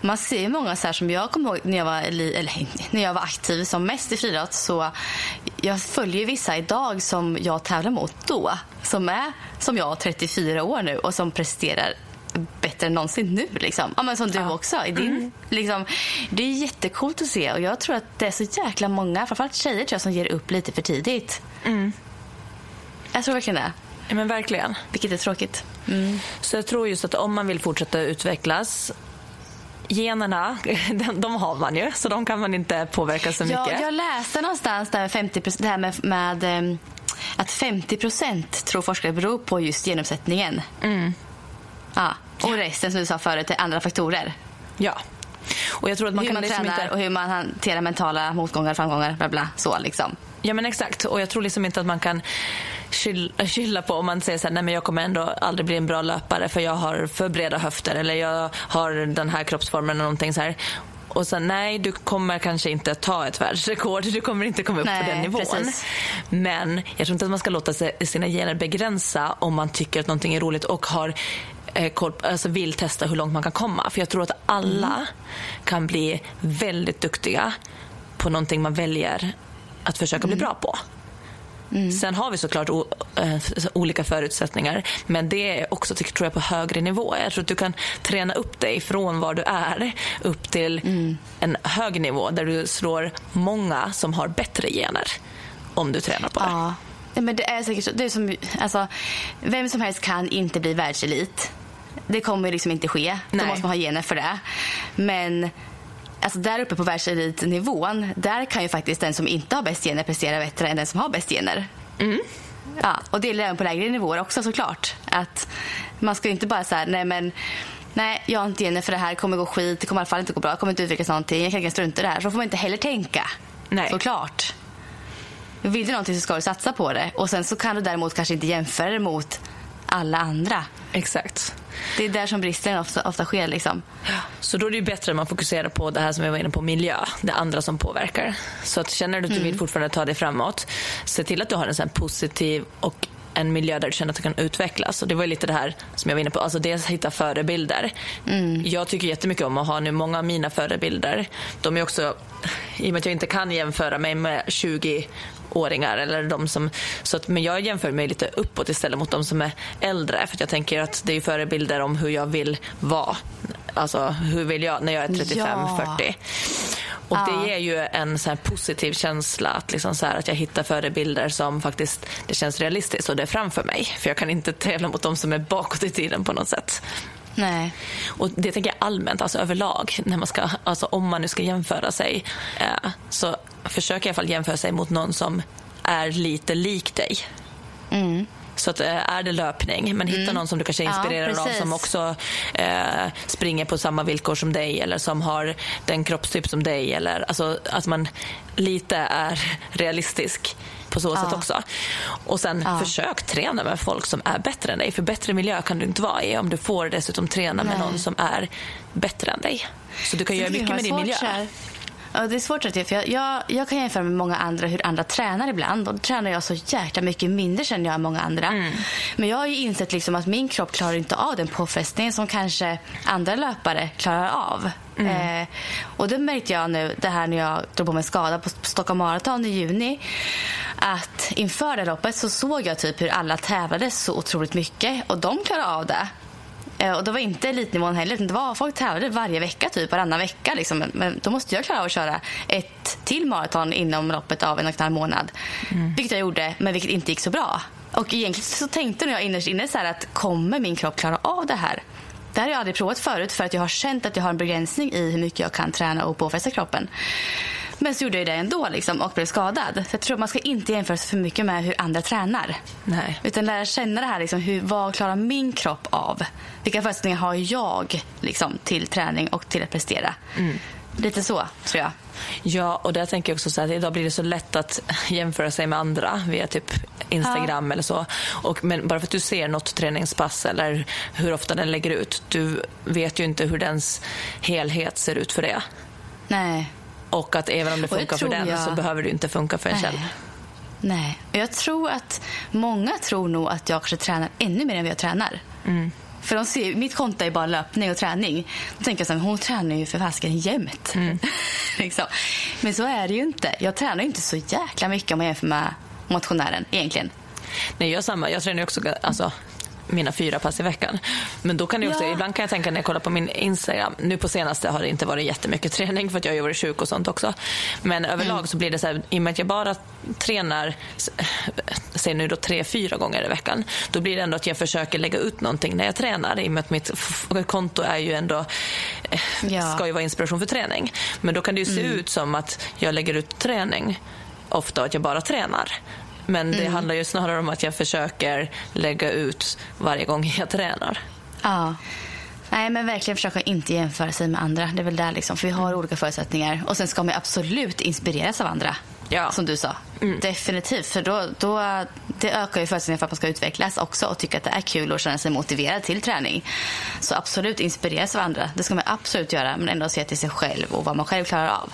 Man ser många så här som jag kommer ihåg när jag var, eller, när jag var aktiv som mest i friidrott. Så jag följer vissa idag som jag tävlar mot då. Som är som jag, 34 år nu och som presterar bättre än någonsin nu. Liksom. Ja, men som du också. I din, liksom, det är jättekult att se och jag tror att det är så jäkla många, framförallt tjejer tror jag, som ger upp lite för tidigt. Jag tror verkligen det. Ja, men verkligen. Vilket är tråkigt. Mm. Så jag tror just att om man vill fortsätta utvecklas Generna, de, har man ju, så de kan man inte påverka så mycket. Ja, jag läste någonstans där 50 det här med, med ehm, att 50% tror forskare beror på just genuppsättningen. Mm. Ja, och resten som du sa förut är andra faktorer. Ja. Och jag tror att man hur kan man liksom tränar inte... och hur man hanterar mentala motgångar, framgångar, bla bla. Så liksom. Ja men exakt. Och jag tror liksom inte att man kan skylla, skylla på om man säger så här, nej men jag kommer ändå aldrig bli en bra löpare för jag har för breda höfter eller jag har den här kroppsformen eller någonting så här. Och sen nej, du kommer kanske inte ta ett världsrekord. Du kommer inte komma upp Nej, på den nivån. precis. Men jag tror inte att man ska låta sig, sina gener begränsa om man tycker att någonting är roligt och har eh, koll, alltså vill testa hur långt man kan komma. För jag tror att alla kan bli väldigt duktiga på någonting man väljer att försöka bli bra på. Sen har vi såklart eh, olika förutsättningar men det är också tycker- tror jag på högre nivå. Jag tror att du kan träna upp dig från var du är upp till en hög nivå där du slår många som har bättre gener om du tränar på det. Ja. Men det är säkert så. Det är som, alltså, vem som helst kan inte bli världselit. Det kommer liksom inte ske. Nej. Då måste man ha gener för det. Men alltså, där uppe på världselitnivån, där kan ju faktiskt den som inte har bäst gener prestera bättre än den som har bäst gener. Ja, och det gäller även på lägre nivåer också såklart. Att man ska inte bara säga nej men Nej, jag har inte gener för det här. kommer gå skit. Det kommer i alla fall inte gå bra. Jag kommer inte utvecklas någonting. Jag kan inte strunta i det här. Så får man inte heller tänka. Nej. Såklart. Vill du någonting så ska du satsa på det. Och sen så kan du däremot kanske inte jämföra det mot alla andra. Exakt. Det är där som bristen ofta, ofta sker. Liksom. Så då är det bättre att man fokuserar på det här som jag var inne på, miljö. Det andra som påverkar. Så att känner du att du vill fortfarande ta dig framåt, se till att du har en sån positiv och en miljö där du känner att du kan utvecklas. Och det var ju lite det här som jag var inne på. Alltså dels hitta förebilder. Jag tycker jättemycket om att ha nu många av mina förebilder. De är också, i och med att jag inte kan jämföra mig med 20 åringar eller de som, så att, men jag jämför mig lite uppåt istället mot de som är äldre för jag tänker att det är förebilder om hur jag vill vara. Alltså hur vill jag när jag är 35, Ja. 40. Och det ger ju en så positiv känsla att, liksom så här, att jag hittar förebilder som faktiskt det känns realistiskt och det är framför mig. För jag kan inte tävla mot de som är bakåt i tiden på något sätt. Nej. Och det tänker jag allmänt, alltså överlag, när man ska, alltså om man nu ska jämföra sig, eh, så försök i alla fall jämföra sig mot någon som är lite lik dig. Mm. Så att, eh, är det löpning, men hitta någon som du kanske inspirerar Ja, av som också eh, springer på samma villkor som dig eller som har den kroppstyp som dig. Eller, alltså, att man lite är realistisk på så sätt också. Och sen försök träna med folk som är bättre än dig. För bättre miljö kan du inte vara i om du får dessutom träna med Nej. någon som är bättre än dig. Så du kan göra Gud, mycket med din miljö. så här. Ja, det är svårt att för jag, jag, jag kan jämföra med många andra hur andra tränar ibland. Och då tränar jag så jäkla mycket mindre känner jag än många andra. Mm. Men jag har ju insett liksom att min kropp klarar inte av den påfrestningen som kanske andra löpare klarar av. Mm. Eh, och det märkte jag nu, det här när jag drog på mig skada på Stockholm Marathon i juni. Att inför det loppet så såg jag typ hur alla tävlade så otroligt mycket och de klarade av det. Eh, Och det var inte elitnivån heller. Det var, folk tävlade varje vecka, typ varannan vecka. Liksom. Men- då måste jag klara av att köra ett till maraton inom loppet av en och en halv månad. Vilket jag gjorde, men vilket inte gick så bra. Och egentligen så tänkte jag innerst inne så här att kommer min kropp klara av det här? Det här har jag aldrig provat förut för att jag har känt att jag har en begränsning i hur mycket jag kan träna och påfresta kroppen. Men så gjorde jag det ändå liksom, och blev skadad. Så jag tror man ska inte jämföra sig för mycket med hur andra tränar. Nej. Utan lära känna det här, liksom, hur, vad klarar min kropp av? Vilka förutsättningar har jag liksom, till träning och till att prestera? Lite så, tror jag. Ja, och där tänker jag också så här, att idag blir det så lätt att jämföra sig med andra via typ Instagram eller så. Och, men bara för att du ser något träningspass eller hur ofta den lägger ut, du vet ju inte hur dens helhet ser ut för det. Nej. Och att även om det funkar för den jag- så behöver det inte funka för en Nej. själv. Nej. Och jag tror att många tror nog att jag kanske tränar ännu mer än vad jag tränar. För de ser, mitt konto är bara löpning och träning. Då tänker jag så här, hon tränar ju för fasiken jämt. liksom. Men så är det ju inte. Jag tränar ju inte så jäkla mycket om man jämför med motionären egentligen. Nej, jag, samma. jag tränar också alltså, mina fyra pass i veckan. Men då kan det också, Ja. ibland kan jag tänka när jag kollar på min Instagram, nu på senaste har det inte varit jättemycket träning för att jag har ju varit sjuk och sånt också. Men överlag Mm. så blir det så här, i och med att jag bara tränar, säg nu då tre, fyra gånger i veckan, då blir det ändå att jag försöker lägga ut någonting när jag tränar i och med att mitt konto är ju ändå, eh, Ja. Mm. ska ju vara inspiration för träning. Men då kan det ju se ut som att jag lägger ut träning ofta att jag bara tränar. Men det Mm. handlar ju snarare om att jag försöker lägga ut varje gång jag tränar. Ja. Nej, men verkligen försöka inte jämföra sig med andra. Det är väl där liksom, för vi har olika förutsättningar. Och sen ska man absolut inspireras av andra. Ja. Som du sa. Definitivt. För då, då, det ökar ju förutsättningarna för att man ska utvecklas också och tycka att det är kul och känna sig motiverad till träning. Så absolut inspireras av andra. Det ska man absolut göra. Men ändå se till sig själv och vad man själv klarar av.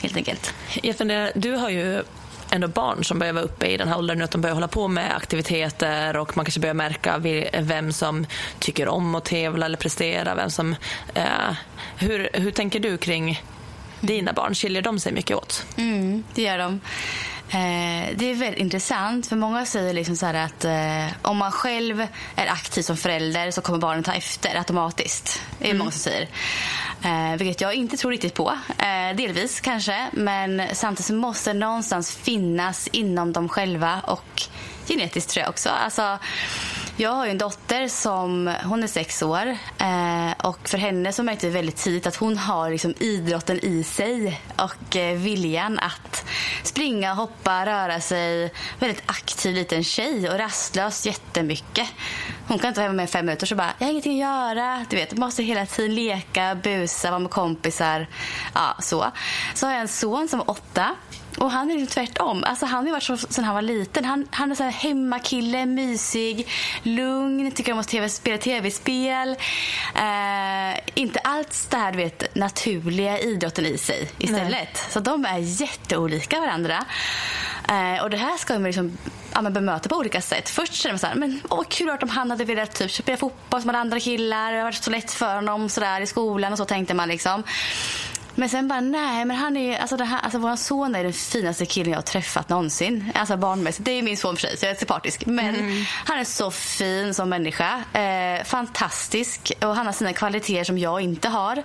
Helt enkelt. Jag funderar, du har ju ändå barn som börjar vara uppe i den här åldern att de börjar hålla på med aktiviteter och man kanske börjar märka vem som tycker om att tävla eller prestera. Vem som, eh, hur, hur tänker du kring dina barn? Skiljer de sig mycket åt? Mm, det gör de. Eh, det är väldigt intressant, för många säger liksom så att eh, om man själv är aktiv som förälder så kommer barnen ta efter automatiskt. Det är många som säger. Eh, vilket jag inte tror riktigt på. Eh, delvis kanske, men samtidigt så måste det någonstans finnas inom dem själva och genetiskt tror jag också. Alltså, jag har ju en dotter som hon är sex år eh, och för henne så märkte vi väldigt tidigt att hon har liksom idrotten i sig och eh, viljan att springa, hoppa, röra sig. Väldigt aktiv liten tjej och rastlös jättemycket. Hon kan inte vara hemma med fem minuter så bara, jag har ingenting att göra. Du vet, måste hela tiden leka, busa, vara med kompisar. Ja, så. Så har jag en son som är åtta. Och han är liksom tvärtom. Alltså han har varit så sedan han var liten. Han, han är så här hemmakille, mysig, lugn, tycker om att TV, spela tv-spel. Eh, inte alls det här du vet, naturliga idrotten i sig istället. Så de är jätteolika varandra. Eh, och det här ska man liksom, ja, men bemöta på olika sätt. Först känner man så här, men åh, kul att om han hade velat typ, spela fotboll som andra killar. Det har varit så lätt för honom så där, i skolan och så tänkte man liksom. Men sen bara, nej, men han är alltså det här, alltså vår son är den finaste killen jag har träffat någonsin. Alltså barnmässigt. Det är min son för sig, så jag är lite partisk. Men mm. han är så fin som människa. Eh, fantastisk. Och han har sina kvaliteter som jag inte har.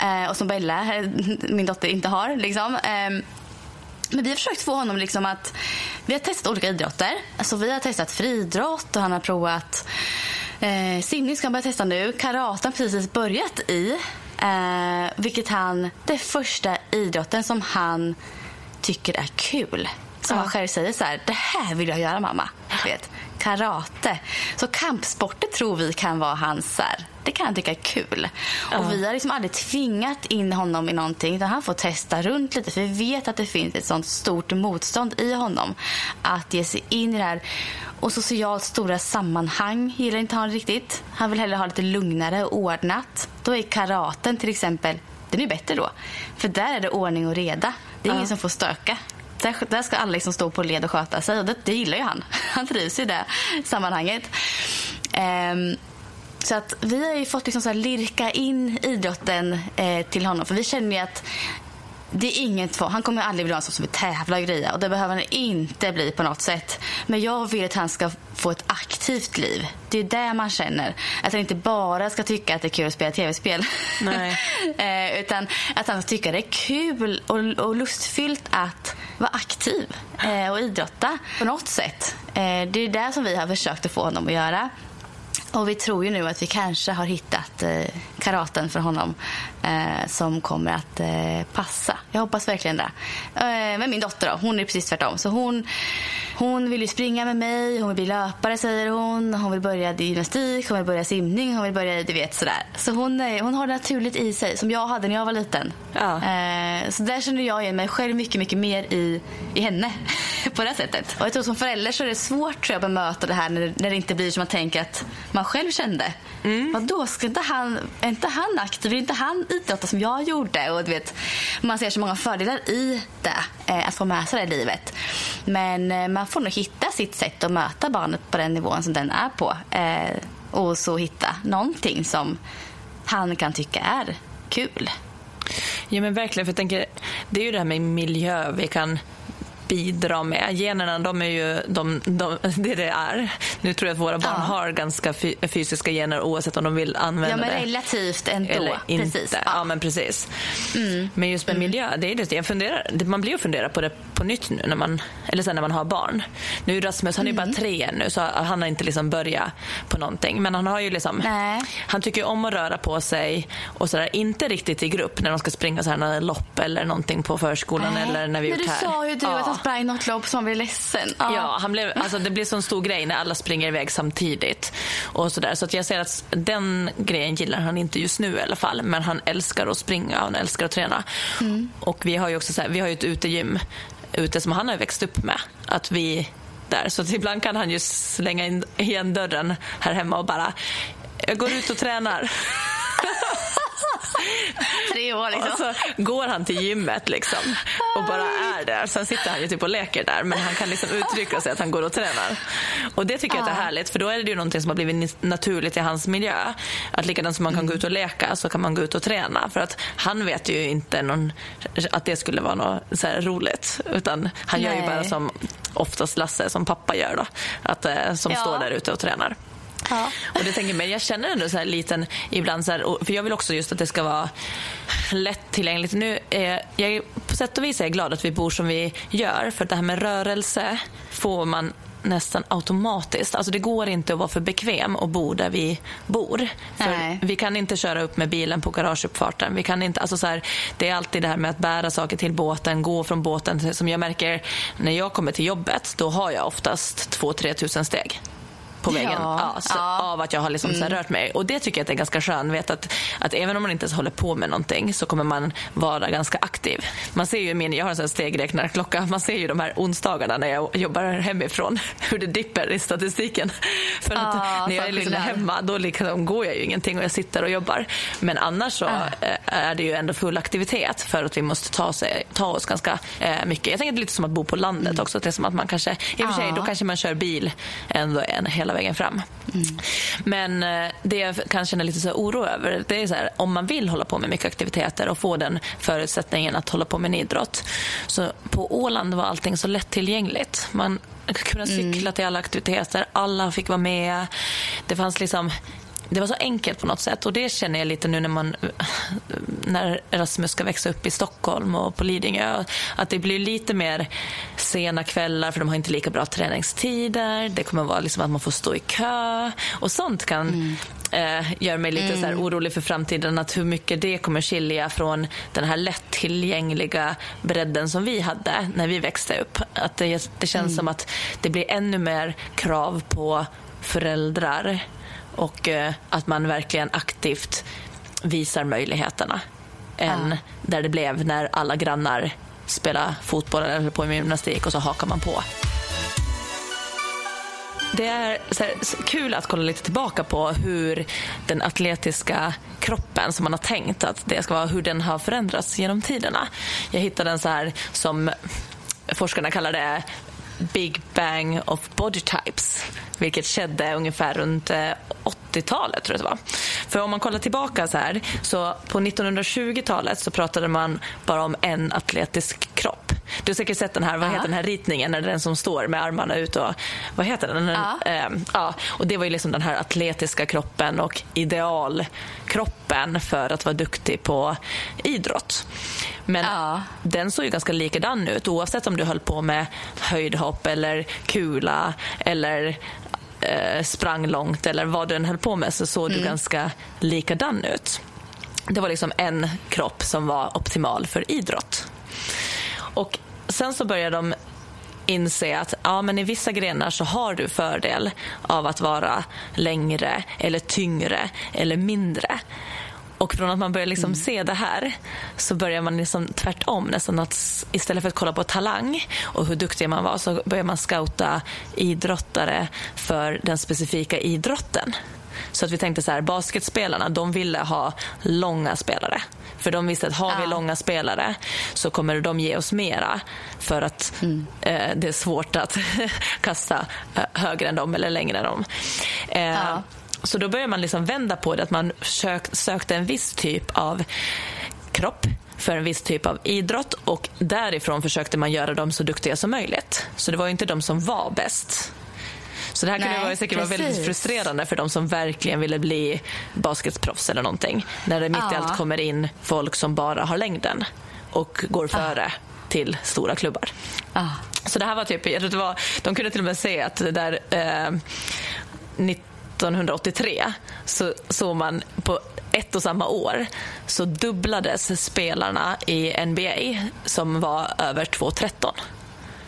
Eh, och som Bella, min dotter, inte har. Liksom. Eh, men vi har försökt få honom liksom att... Vi har testat olika idrotter. Alltså vi har testat friidrott och han har provat eh, simning ska han börja testa nu. Karate har precis börjat i. Eh, vilket han, det första idrotten som han tycker är kul. Som ja. han själv säger så här, det här vill jag göra mamma. Vet, karate. Så kampsporter tror vi kan vara hans, så här, det kan han tycka är kul. Ja. Och vi har liksom aldrig tvingat in honom i någonting utan han får testa runt lite för vi vet att det finns ett sånt stort motstånd i honom att ge sig in i det här och socialt stora sammanhang gillar inte han riktigt. Han vill hellre ha lite lugnare och ordnat. Då är karaten till exempel, den är bättre då. För där är det ordning och reda. Det är ja. ingen som får stöka. Där, där ska alla liksom stå på led och sköta sig. Och det, det gillar ju han. Han trivs i det sammanhanget. Um, så att vi har ju fått liksom så lirka in idrotten eh, till honom. För vi känner ju att det är inget tvång. Han kommer aldrig bli sån som vill tävla och greja. Och det behöver han inte bli på något sätt. Men jag vill att han ska få ett aktivt liv. Det är det man känner. Att han inte bara ska tycka att det är kul att spela tv-spel. eh, utan att han ska tycka det är kul och, och lustfyllt att vara aktiv eh, och idrotta på något sätt. Eh, det är det som vi har försökt att få honom att göra. Och vi tror ju nu att vi kanske har hittat eh, karaten för honom eh, som kommer att eh, passa. Jag hoppas verkligen det. Eh, men min dotter då, hon är precis tvärtom. Så hon, hon vill ju springa med mig, hon vill bli löpare säger hon. Hon vill börja gymnastik, hon vill börja simning, hon vill börja, du vet sådär. Så hon, hon har det naturligt i sig, som jag hade när jag var liten. Ja. Eh, så där känner jag igen mig själv mycket, mycket mer i, i henne på det sättet. Och jag tror som förälder så är det svårt tror jag, att bemöta det här när, när det inte blir som man tänker att man själv kände. Mm. Vadå, ska inte han, är inte han aktiv? Vill inte han idrotta som jag gjorde? Och du vet, man ser så många fördelar i det, eh, att få med sig det i livet. Men eh, man får nog hitta sitt sätt att möta barnet på den nivån som den är på. Eh, och så hitta någonting som han kan tycka är kul. Ja men verkligen, för jag tänker, det är ju det här med miljö vi kan bidra med. Generna, de är ju de, de, det det är. Nu tror jag att våra barn ja. har ganska fysiska gener oavsett om de vill använda det. Ja, men relativt ändå. Eller inte. Precis. Ja. ja. men precis. Mm. Men just med mm. miljö, det är det. Jag funderar, man blir ju fundera på det på nytt nu när man, eller sen när man har barn. Nu är Rasmus, han är mm. bara tre nu så han har inte liksom börjat på någonting. Men han har ju liksom, Nej. han tycker om att röra på sig och sådär. Inte riktigt i grupp när de ska springa så här lopp eller någonting på förskolan Nej. eller när vi gjort här. Du sa ju du ja. att sprang något lopp som blev ledsen. Ja, ja han blev, alltså, det blir en stor grej när alla springer iväg samtidigt. Och så där. så att jag ser att den grejen gillar han inte just nu i alla fall. Men han älskar att springa och han älskar att träna. Mm. Och vi har ju också så här, vi har ju ett utegym ute som han har växt upp med. Att vi där. Så att ibland kan han ju slänga in igen dörren här hemma och bara, jag går ut och tränar. Tre år liksom. Och så går han till gymmet liksom och bara är där. Sen sitter han ju typ och leker där men han kan liksom uttrycka sig att han går och tränar. Och det tycker jag är härligt för då är det ju någonting som har blivit naturligt i hans miljö. Att likadant som man kan gå ut och leka så kan man gå ut och träna. För att han vet ju inte någon, att det skulle vara något så roligt. Utan han Nej. gör ju bara som oftast Lasse, som pappa gör då. Att, eh, som ja. står där ute och tränar. Ja. Och det tänker jag, jag känner ändå så här liten ibland, så här, för jag vill också just att det ska vara lättillgängligt. Nu är, jag, på sätt och vis är jag glad att vi bor som vi gör, för det här med rörelse får man nästan automatiskt. Alltså det går inte att vara för bekväm och bo där vi bor. Vi kan inte köra upp med bilen på garageuppfarten. Vi kan inte, alltså så här, det är alltid det här med att bära saker till båten, gå från båten. Som jag märker när jag kommer till jobbet, då har jag oftast 2-3 tusen steg på vägen ja. Ja, ja. av att jag har liksom mm. rört mig. Och Det tycker jag att är ganska skönt. Vet att, att även om man inte ens håller på med någonting så kommer man vara ganska aktiv. Man ser ju min, jag har en stegräknarklocka. Man ser ju de här onsdagarna när jag jobbar hemifrån hur det dipper i statistiken. För att när jag är liksom hemma då liksom går jag ju ingenting och jag sitter och jobbar. Men annars så äh. är det ju ändå full aktivitet för att vi måste ta, sig, ta oss ganska äh, mycket. Jag tänker att det är lite som att bo på landet mm. också. Det är som att man kanske, i och för sig, då kanske man kör bil ändå en hela hela vägen fram. Mm. Men eh, det jag kan känna lite så oro över det är så här, om man vill hålla på med mycket aktiviteter och få den förutsättningen att hålla på med en idrott. Så på Åland var allting så lättillgängligt. Man kunde cykla mm. till alla aktiviteter, alla fick vara med. Det fanns liksom det var så enkelt på något sätt och det känner jag lite nu när man när Rasmus ska växa upp i Stockholm och på Lidingö. Att det blir lite mer sena kvällar för de har inte lika bra träningstider. Det kommer vara liksom att man får stå i kö och sånt kan mm. eh, göra mig lite mm. så orolig för framtiden. Att hur mycket det kommer skilja från den här lättillgängliga bredden som vi hade när vi växte upp. Att det, det känns mm. som att det blir ännu mer krav på föräldrar och eh, att man verkligen aktivt visar möjligheterna än ja. där det blev när alla grannar spelade fotboll eller på med gymnastik och så hakar man på. Det är så här, kul att kolla lite tillbaka på hur den atletiska kroppen som man har tänkt att det ska vara, hur den har förändrats genom tiderna. Jag hittade en så här som forskarna kallar det Big Bang of Body Types vilket skedde ungefär runt eh, 80-talet tror jag det var. För om man kollar tillbaka så här, så på 1920-talet så pratade man bara om en atletisk kropp. Du har säkert sett den här, vad heter den här ritningen, när den som står med armarna ut och, vad heter den? Ja. Eh, ja, och det var ju liksom den här atletiska kroppen och idealkroppen för att vara duktig på idrott. Men ja. den såg ju ganska likadan ut oavsett om du höll på med höjdhopp eller kula eller eh, sprang långt eller vad du än höll på med så såg mm. du ganska likadan ut. Det var liksom en kropp som var optimal för idrott. Och sen så började de inse att ja, men i vissa grenar så har du fördel av att vara längre eller tyngre eller mindre. Och från att man börjar liksom mm. se det här så börjar man liksom tvärtom nästan att istället för att kolla på talang och hur duktig man var så börjar man scouta idrottare för den specifika idrotten. Så att vi tänkte så här, basketspelarna de ville ha långa spelare. För de visste att har vi ja. långa spelare så kommer de ge oss mera för att mm. eh, det är svårt att kasta eh, högre än dem eller längre än dem. Eh, ja. Så då började man liksom vända på det, att man sök, sökte en viss typ av kropp för en viss typ av idrott och därifrån försökte man göra dem så duktiga som möjligt. Så det var inte de som var bäst. Så det här kunde vara, säkert vara väldigt frustrerande för de som verkligen ville bli basketproffs eller någonting. När det mitt i allt kommer in folk som bara har längden och går före ah. till stora klubbar. Ah. Så det här var typ, jag tror det var, de kunde till och med se att det där eh, 1983 så såg man på ett och samma år så dubblades spelarna i NBA som var över 2,13.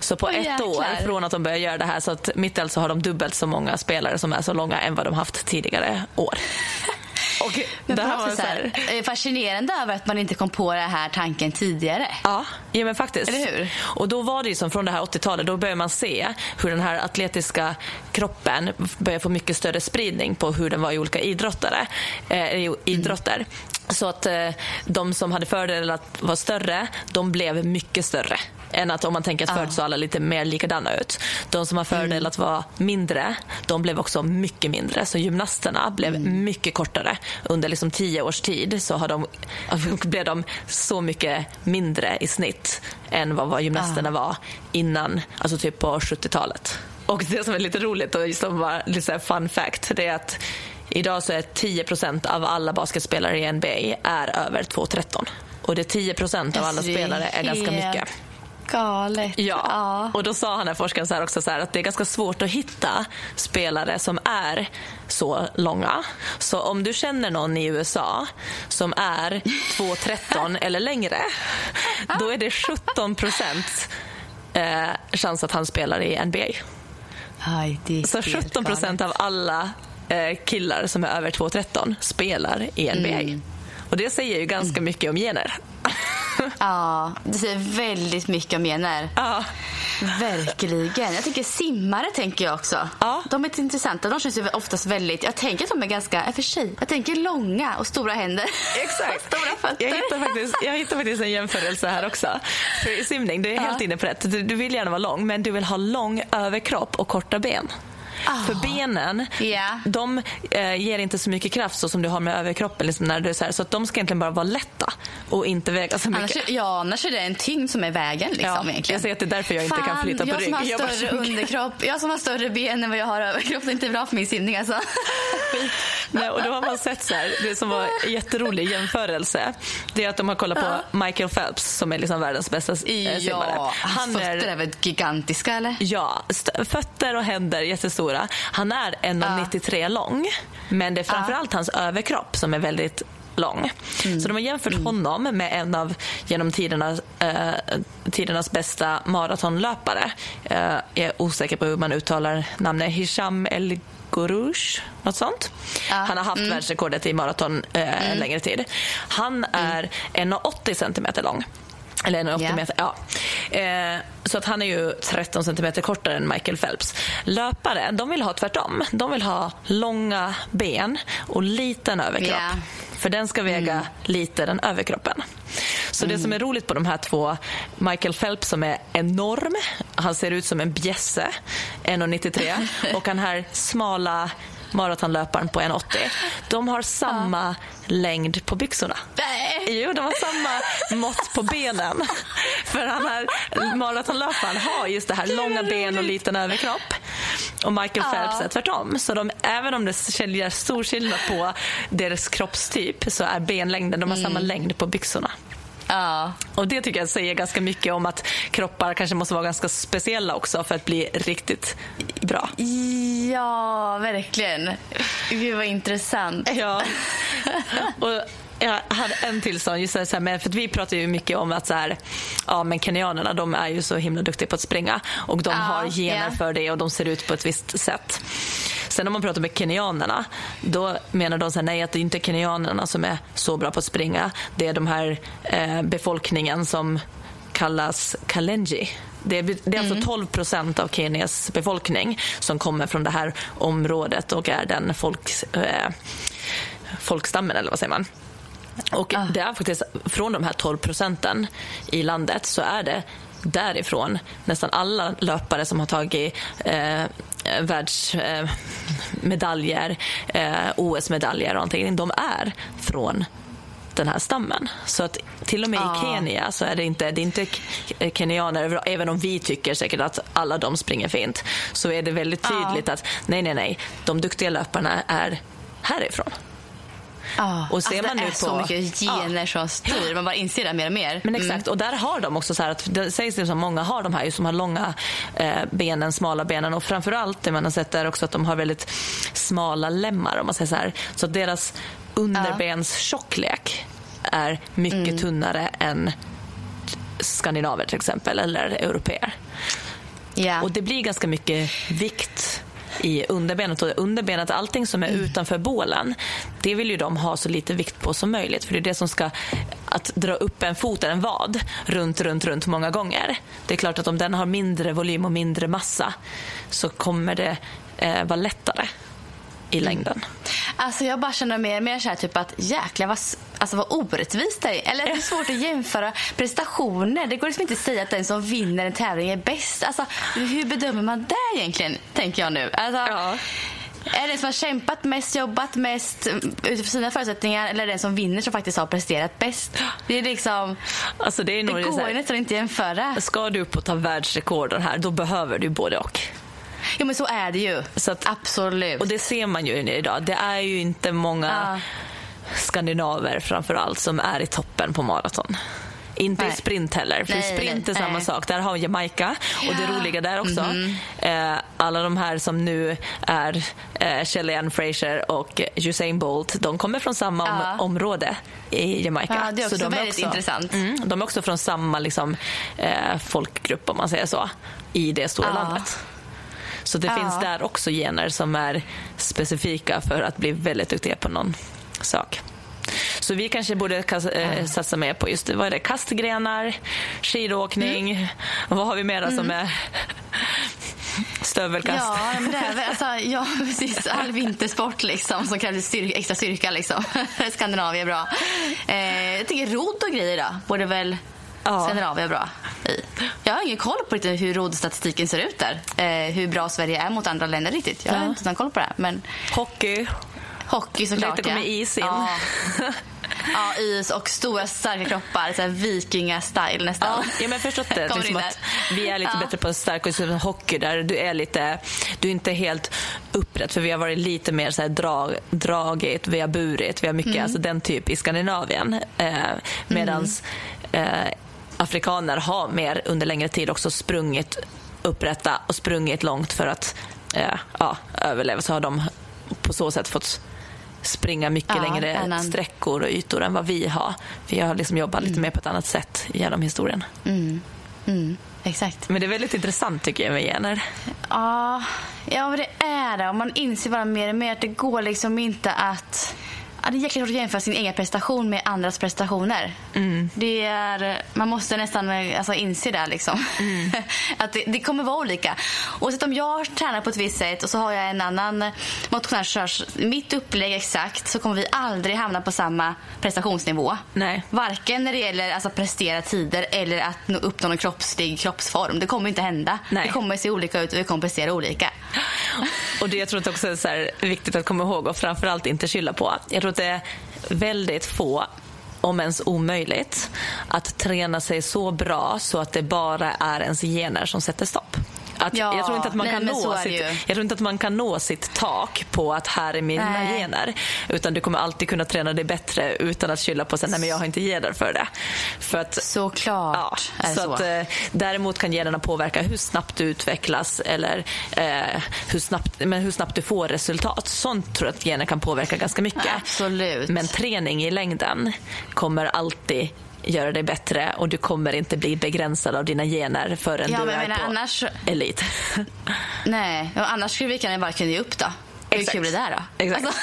Så på oh, ett jäklar. år från att de började göra det här så att mitt så har de dubbelt så många spelare som är så långa än vad de haft tidigare år. Och men det här var så här, eh, fascinerande över att man inte kom på den här tanken tidigare. Ja, ja men faktiskt. Eller hur? Och då var det ju som från det här 80-talet, då började man se hur den här atletiska kroppen började få mycket större spridning på hur den var i olika idrottare, eh, idrotter. Mm. Så att eh, de som hade fördel att vara större, de blev mycket större än att om man tänker att ah. förut såg alla lite mer likadana ut. De som har fördel mm. att vara mindre, de blev också mycket mindre. Så gymnasterna blev mm. mycket kortare. Under liksom tio års tid så har de, blev de så mycket mindre i snitt än vad, vad gymnasterna ah. var innan, alltså typ på 70-talet. Och det som är lite roligt och som var lite fun fact, det är att idag så är 10% av alla basketspelare i NBA är över 2,13. Och det är 10% av alla spelare är ganska mycket. Galet. Ja. ja. Och då sa han här forskaren så också så här, att det är ganska svårt att hitta spelare som är så långa. Så om du känner någon i USA som är 2,13 eller längre, då är det 17 procent eh, chans att han spelar i NBA. Aj, så 17 procent av alla eh, killar som är över 2,13 spelar i NBA. Mm. Och det säger ju ganska mm. mycket om gener. Ja, det säger väldigt mycket om gener. Ja. Verkligen. Jag tänker simmare tänker jag också. Ja. De är intressanta. De känns ju oftast väldigt... Jag tänker att de är ganska... för sig. Jag tänker långa och stora händer. Exakt. stora fötter. Jag hittar, faktiskt, jag hittar faktiskt en jämförelse här också. För simning, du är helt ja. inne på rätt. Du, du vill gärna vara lång, men du vill ha lång överkropp och korta ben. Oh. För benen, yeah. de eh, ger inte så mycket kraft så som du har med överkroppen. Liksom, när du är så, här, så att de ska egentligen bara vara lätta och inte väga så mycket. Annars, ja, annars är det en tyngd som är vägen. Liksom, ja. Jag säger att det är därför jag inte Fan, kan flytta på jag rygg. Som har jag större underkropp, jag som har större ben än vad jag har överkropp. Det är inte bra för min simning alltså. Nej, och då har man sett så här, det som var en jätterolig jämförelse. Det är att de har kollat på Michael Phelps som är liksom världens bästa simmare. Ja, hans fötter är väl gigantiska eller? Ja, fötter och händer jättestora. Han är 1,93 ja. lång. Men det är framförallt ja. hans överkropp som är väldigt lång. Mm. Så de har jämfört mm. honom med en av genom tiderna, eh, tidernas bästa maratonlöpare. Eh, jag är osäker på hur man uttalar namnet. Hisham El Gourouche, något sånt. Ja. Han har haft mm. världsrekordet i maraton eh, en längre tid. Han är 1,80 centimeter lång. Eller 1,80 yeah. meter. Ja. Eh, så att han är ju 13 centimeter kortare än Michael Phelps. Löpare de vill ha tvärtom. De vill ha långa ben och liten överkropp. Yeah. För den ska väga mm. lite den överkroppen. Så mm. det som är roligt på de här två, Michael Phelps som är enorm, han ser ut som en bjässe, 1,93 och den här smala maratonlöparen på 1,80. De har samma ja. längd på byxorna. Nej. Jo, de har samma mått på benen. För han här maratonlöparen har just det här långa ben och liten överkropp. Och Michael ja. Phelps är tvärtom. Så de, även om det är stor skillnad på deras kroppstyp så är benlängden, de har mm. samma längd på byxorna. Ja. Och Det tycker jag säger ganska mycket om att kroppar kanske måste vara ganska speciella också för att bli riktigt bra. Ja, verkligen. Gud vad intressant. Ja. Och jag hade en till sån, just så här, för vi pratar ju mycket om att så här, ja, men kenyanerna de är ju så himla duktiga på att springa och de ja, har gener yeah. för det och de ser ut på ett visst sätt. Sen när man pratar med kenyanerna, då menar de så här, nej att det inte är kenyanerna som är så bra på att springa. Det är de här eh, befolkningen som kallas kalenji. Det är, det är alltså 12 mm. procent av Kenias befolkning som kommer från det här området och är den folk, eh, folkstammen, eller vad säger man? Och ah. det är faktiskt från de här 12 procenten i landet så är det därifrån nästan alla löpare som har tagit eh, världsmedaljer, eh, eh, OS-medaljer och någonting, de är från den här stammen. Så att till och med ah. i Kenya så är det inte, det är inte kenyaner, även om vi tycker säkert att alla de springer fint, så är det väldigt tydligt ah. att nej, nej, nej, de duktiga löparna är härifrån. Ah, och ser alltså man nu det är på, så mycket gener ah, som styr. Man bara inser det mer och mer. Men exakt, mm. och där har de också så att det sägs liksom många har de här som har långa eh, benen, smala benen och framförallt det man har sett är också att de har väldigt smala lemmar om man säger så här. Så att deras underbenstjocklek är mycket mm. tunnare än skandinaver till exempel eller europeer. Yeah. Och det blir ganska mycket vikt i underbenet. Och underbenet, allting som är mm. utanför bålen, det vill ju de ha så lite vikt på som möjligt. För det är det som ska, att dra upp en fot en vad runt, runt, runt många gånger. Det är klart att om den har mindre volym och mindre massa så kommer det eh, vara lättare i mm. längden. Alltså jag bara känner mer och mer så här, typ att jäklar vad, alltså vad orättvist det är. Eller det är svårt att jämföra prestationer. Det går liksom inte att säga att den som vinner en tävling är bäst. Alltså, hur bedömer man det egentligen, tänker jag nu. Alltså, ja. Är det den som har kämpat mest, jobbat mest utifrån sina förutsättningar eller den som vinner som faktiskt har presterat bäst? Det är liksom... Alltså det, är det går ju nästan inte jämföra. Ska du upp och ta världsrekorden här, då behöver du både och. Jo men så är det ju. Att, Absolut. Och det ser man ju idag. Det är ju inte många uh. skandinaver framför allt som är i toppen på maraton. Inte nej. i sprint heller, för nej, sprint är samma nej. sak. Där har Jamaica och det roliga där också, mm -hmm. eh, alla de här som nu är eh, Shelly Fraser och Usain Bolt, de kommer från samma om område i Jamaica. Ja, det är också Så de väldigt är också, intressant. Mm, de är också från samma liksom, eh, folkgrupp, om man säger så, i det stora ja. landet. Så det ja. finns där också gener som är specifika för att bli väldigt duktiga på någon sak. Så vi kanske borde äh, satsa mer på just vad är det, kastgrenar, skidåkning. Mm. Vad har vi mera mm. som är stövelkast? Ja, men det är, alltså, ja, precis. All vintersport liksom, som kräver styrka, extra styrka. Liksom. Skandinavien är bra. Eh, jag tänker rodd och grejer då, borde väl ja. Skandinavien bra i. Jag har ingen koll på riktigt hur rodstatistiken ser ut där. Eh, hur bra Sverige är mot andra länder riktigt. Jag har Ja. inte koll på det. Men Hockey. hockey såklart. Lite kommer ja. is in. Ja. ja, is och stora starka kroppar. Så här vikinga-style nästan. Ja, men förstått det. Kommer Liksom att vi är lite Ja. bättre på stark och hockey där du är lite, du är inte helt upprätt för vi har varit lite mer så här drag, dragigt, vi har burit, vi har mycket, Mm. alltså den typ i Skandinavien. Eh, medans eh, afrikaner har mer under längre tid också sprungit upprätta och sprungit långt för att eh, ja, överleva. Så har de på så sätt fått springa mycket Ja, längre annan- sträckor och ytor än vad vi har. Vi har liksom jobbat lite mer på ett annat sätt genom historien. Mm, exakt. Men det är väldigt intressant tycker jag med gener. Ja, ja men det är det. Och man inser bara mer och mer att det går liksom inte att... Ja, det är jäkligt svårt att jämföra sin egen prestation med andras prestationer. Det är, man måste nästan alltså, inse det. Liksom. att det, det kommer vara olika. Oavsett om jag tränar på ett visst sätt och så har jag en annan motionär som kör mitt upplägg exakt så kommer vi aldrig hamna på samma prestationsnivå. Nej. Varken när det gäller alltså, prestera tider eller att nå uppnå en kroppslig kroppsform. Det kommer inte hända. Nej. Det kommer se olika ut och vi kommer prestera olika. Och det jag tror att också är så här viktigt att komma ihåg och framförallt inte skylla på. Jag tror att det är väldigt få om ens omöjligt, att träna sig så bra så att det bara är ens gener som sätter stopp. Att Ja, jag, tror inte att man nej, kan nå sitt, ju. jag tror inte att man kan nå sitt tak på att här är mina Nej. gener. Utan du kommer alltid kunna träna dig bättre utan att skylla på att nej men jag har inte gener för det. För att, Såklart Ja, så så. Att, eh, däremot kan generna påverka hur snabbt du utvecklas eller eh, hur, snabbt, men hur snabbt du får resultat. Sånt tror jag att gener kan påverka ganska mycket. Absolut. Men träning i längden kommer alltid göra dig bättre och du kommer inte bli begränsad av dina gener förrän Ja, du men är menar, på annars- elit. Nej, annars skulle vi kunna bara kunna ge upp då. Hur Exakt. kul är det då? Exakt. Alltså,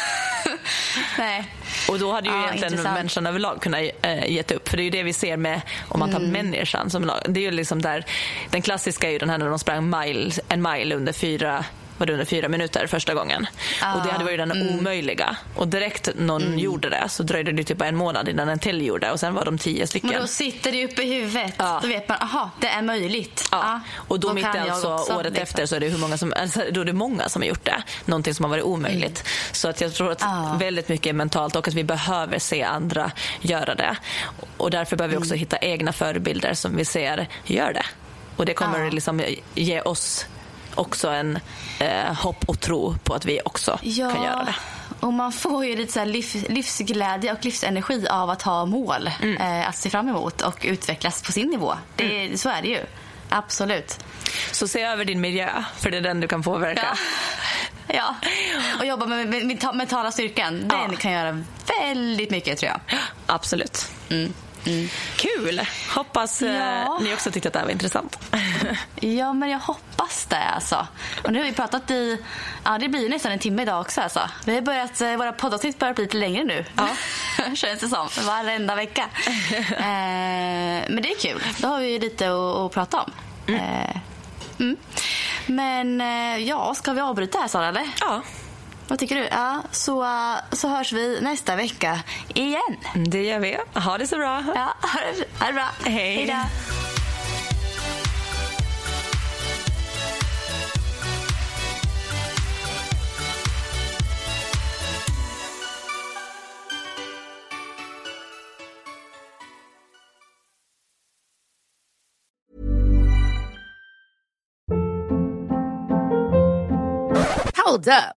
nej. Och då hade ju Ja, egentligen intressant. människan överlag kunnat äh, gett upp. För det är ju det vi ser med, om man tar Mm. människan som lag. Det är ju liksom där, den klassiska är ju den här när de sprang mile, en mile under fyra var det under fyra minuter första gången. och det hade varit den mm. omöjliga. Och direkt någon gjorde det så dröjde det typ en månad innan en till gjorde och sen var de tio stycken. Men då sitter det uppe i huvudet. Ja. Då vet man, aha, det är möjligt. Ja. och då, mitt kan i alltså också, året liksom. efter så är det hur många som, alltså, då är det många som har gjort det. Någonting som har varit omöjligt. Så att jag tror att Mm. Ja. väldigt mycket är mentalt och att vi behöver se andra göra det. Och därför behöver vi också Mm. hitta egna förebilder som vi ser gör det. Och det kommer Ja. liksom ge oss också en eh, hopp och tro på att vi också Ja, kan göra det. och man får ju lite så liv, livsglädje och livsenergi av att ha mål Mm. eh, att se fram emot och utvecklas på sin nivå. Det, Mm. Så är det ju. Absolut. Så se över din miljö, för det är den du kan påverka. Ja. ja. Och jobba med, med, med mentala styrkan. Den Ja. kan göra väldigt mycket tror jag. Absolut. Mm. Kul! Hoppas eh, Ja. ni också tyckte att det här var intressant. Ja, men jag hoppas det alltså. Och nu har vi pratat i, ja det blir nästan en timme idag också alltså. Vi har börjat, eh, våra poddavsnitt börjar bli lite längre nu. Ja. Känns det som. Varenda vecka. eh, men det är kul. Då har vi lite att, att prata om. Eh, mm. Men eh, ja, ska vi avbryta här Sara eller? Ja, Vad tycker du? Ja, så, så hörs vi nästa vecka igen. det gör vi. Ha det så bra. Ja, ha det, ha det bra. Hej. Hej då. Hold up.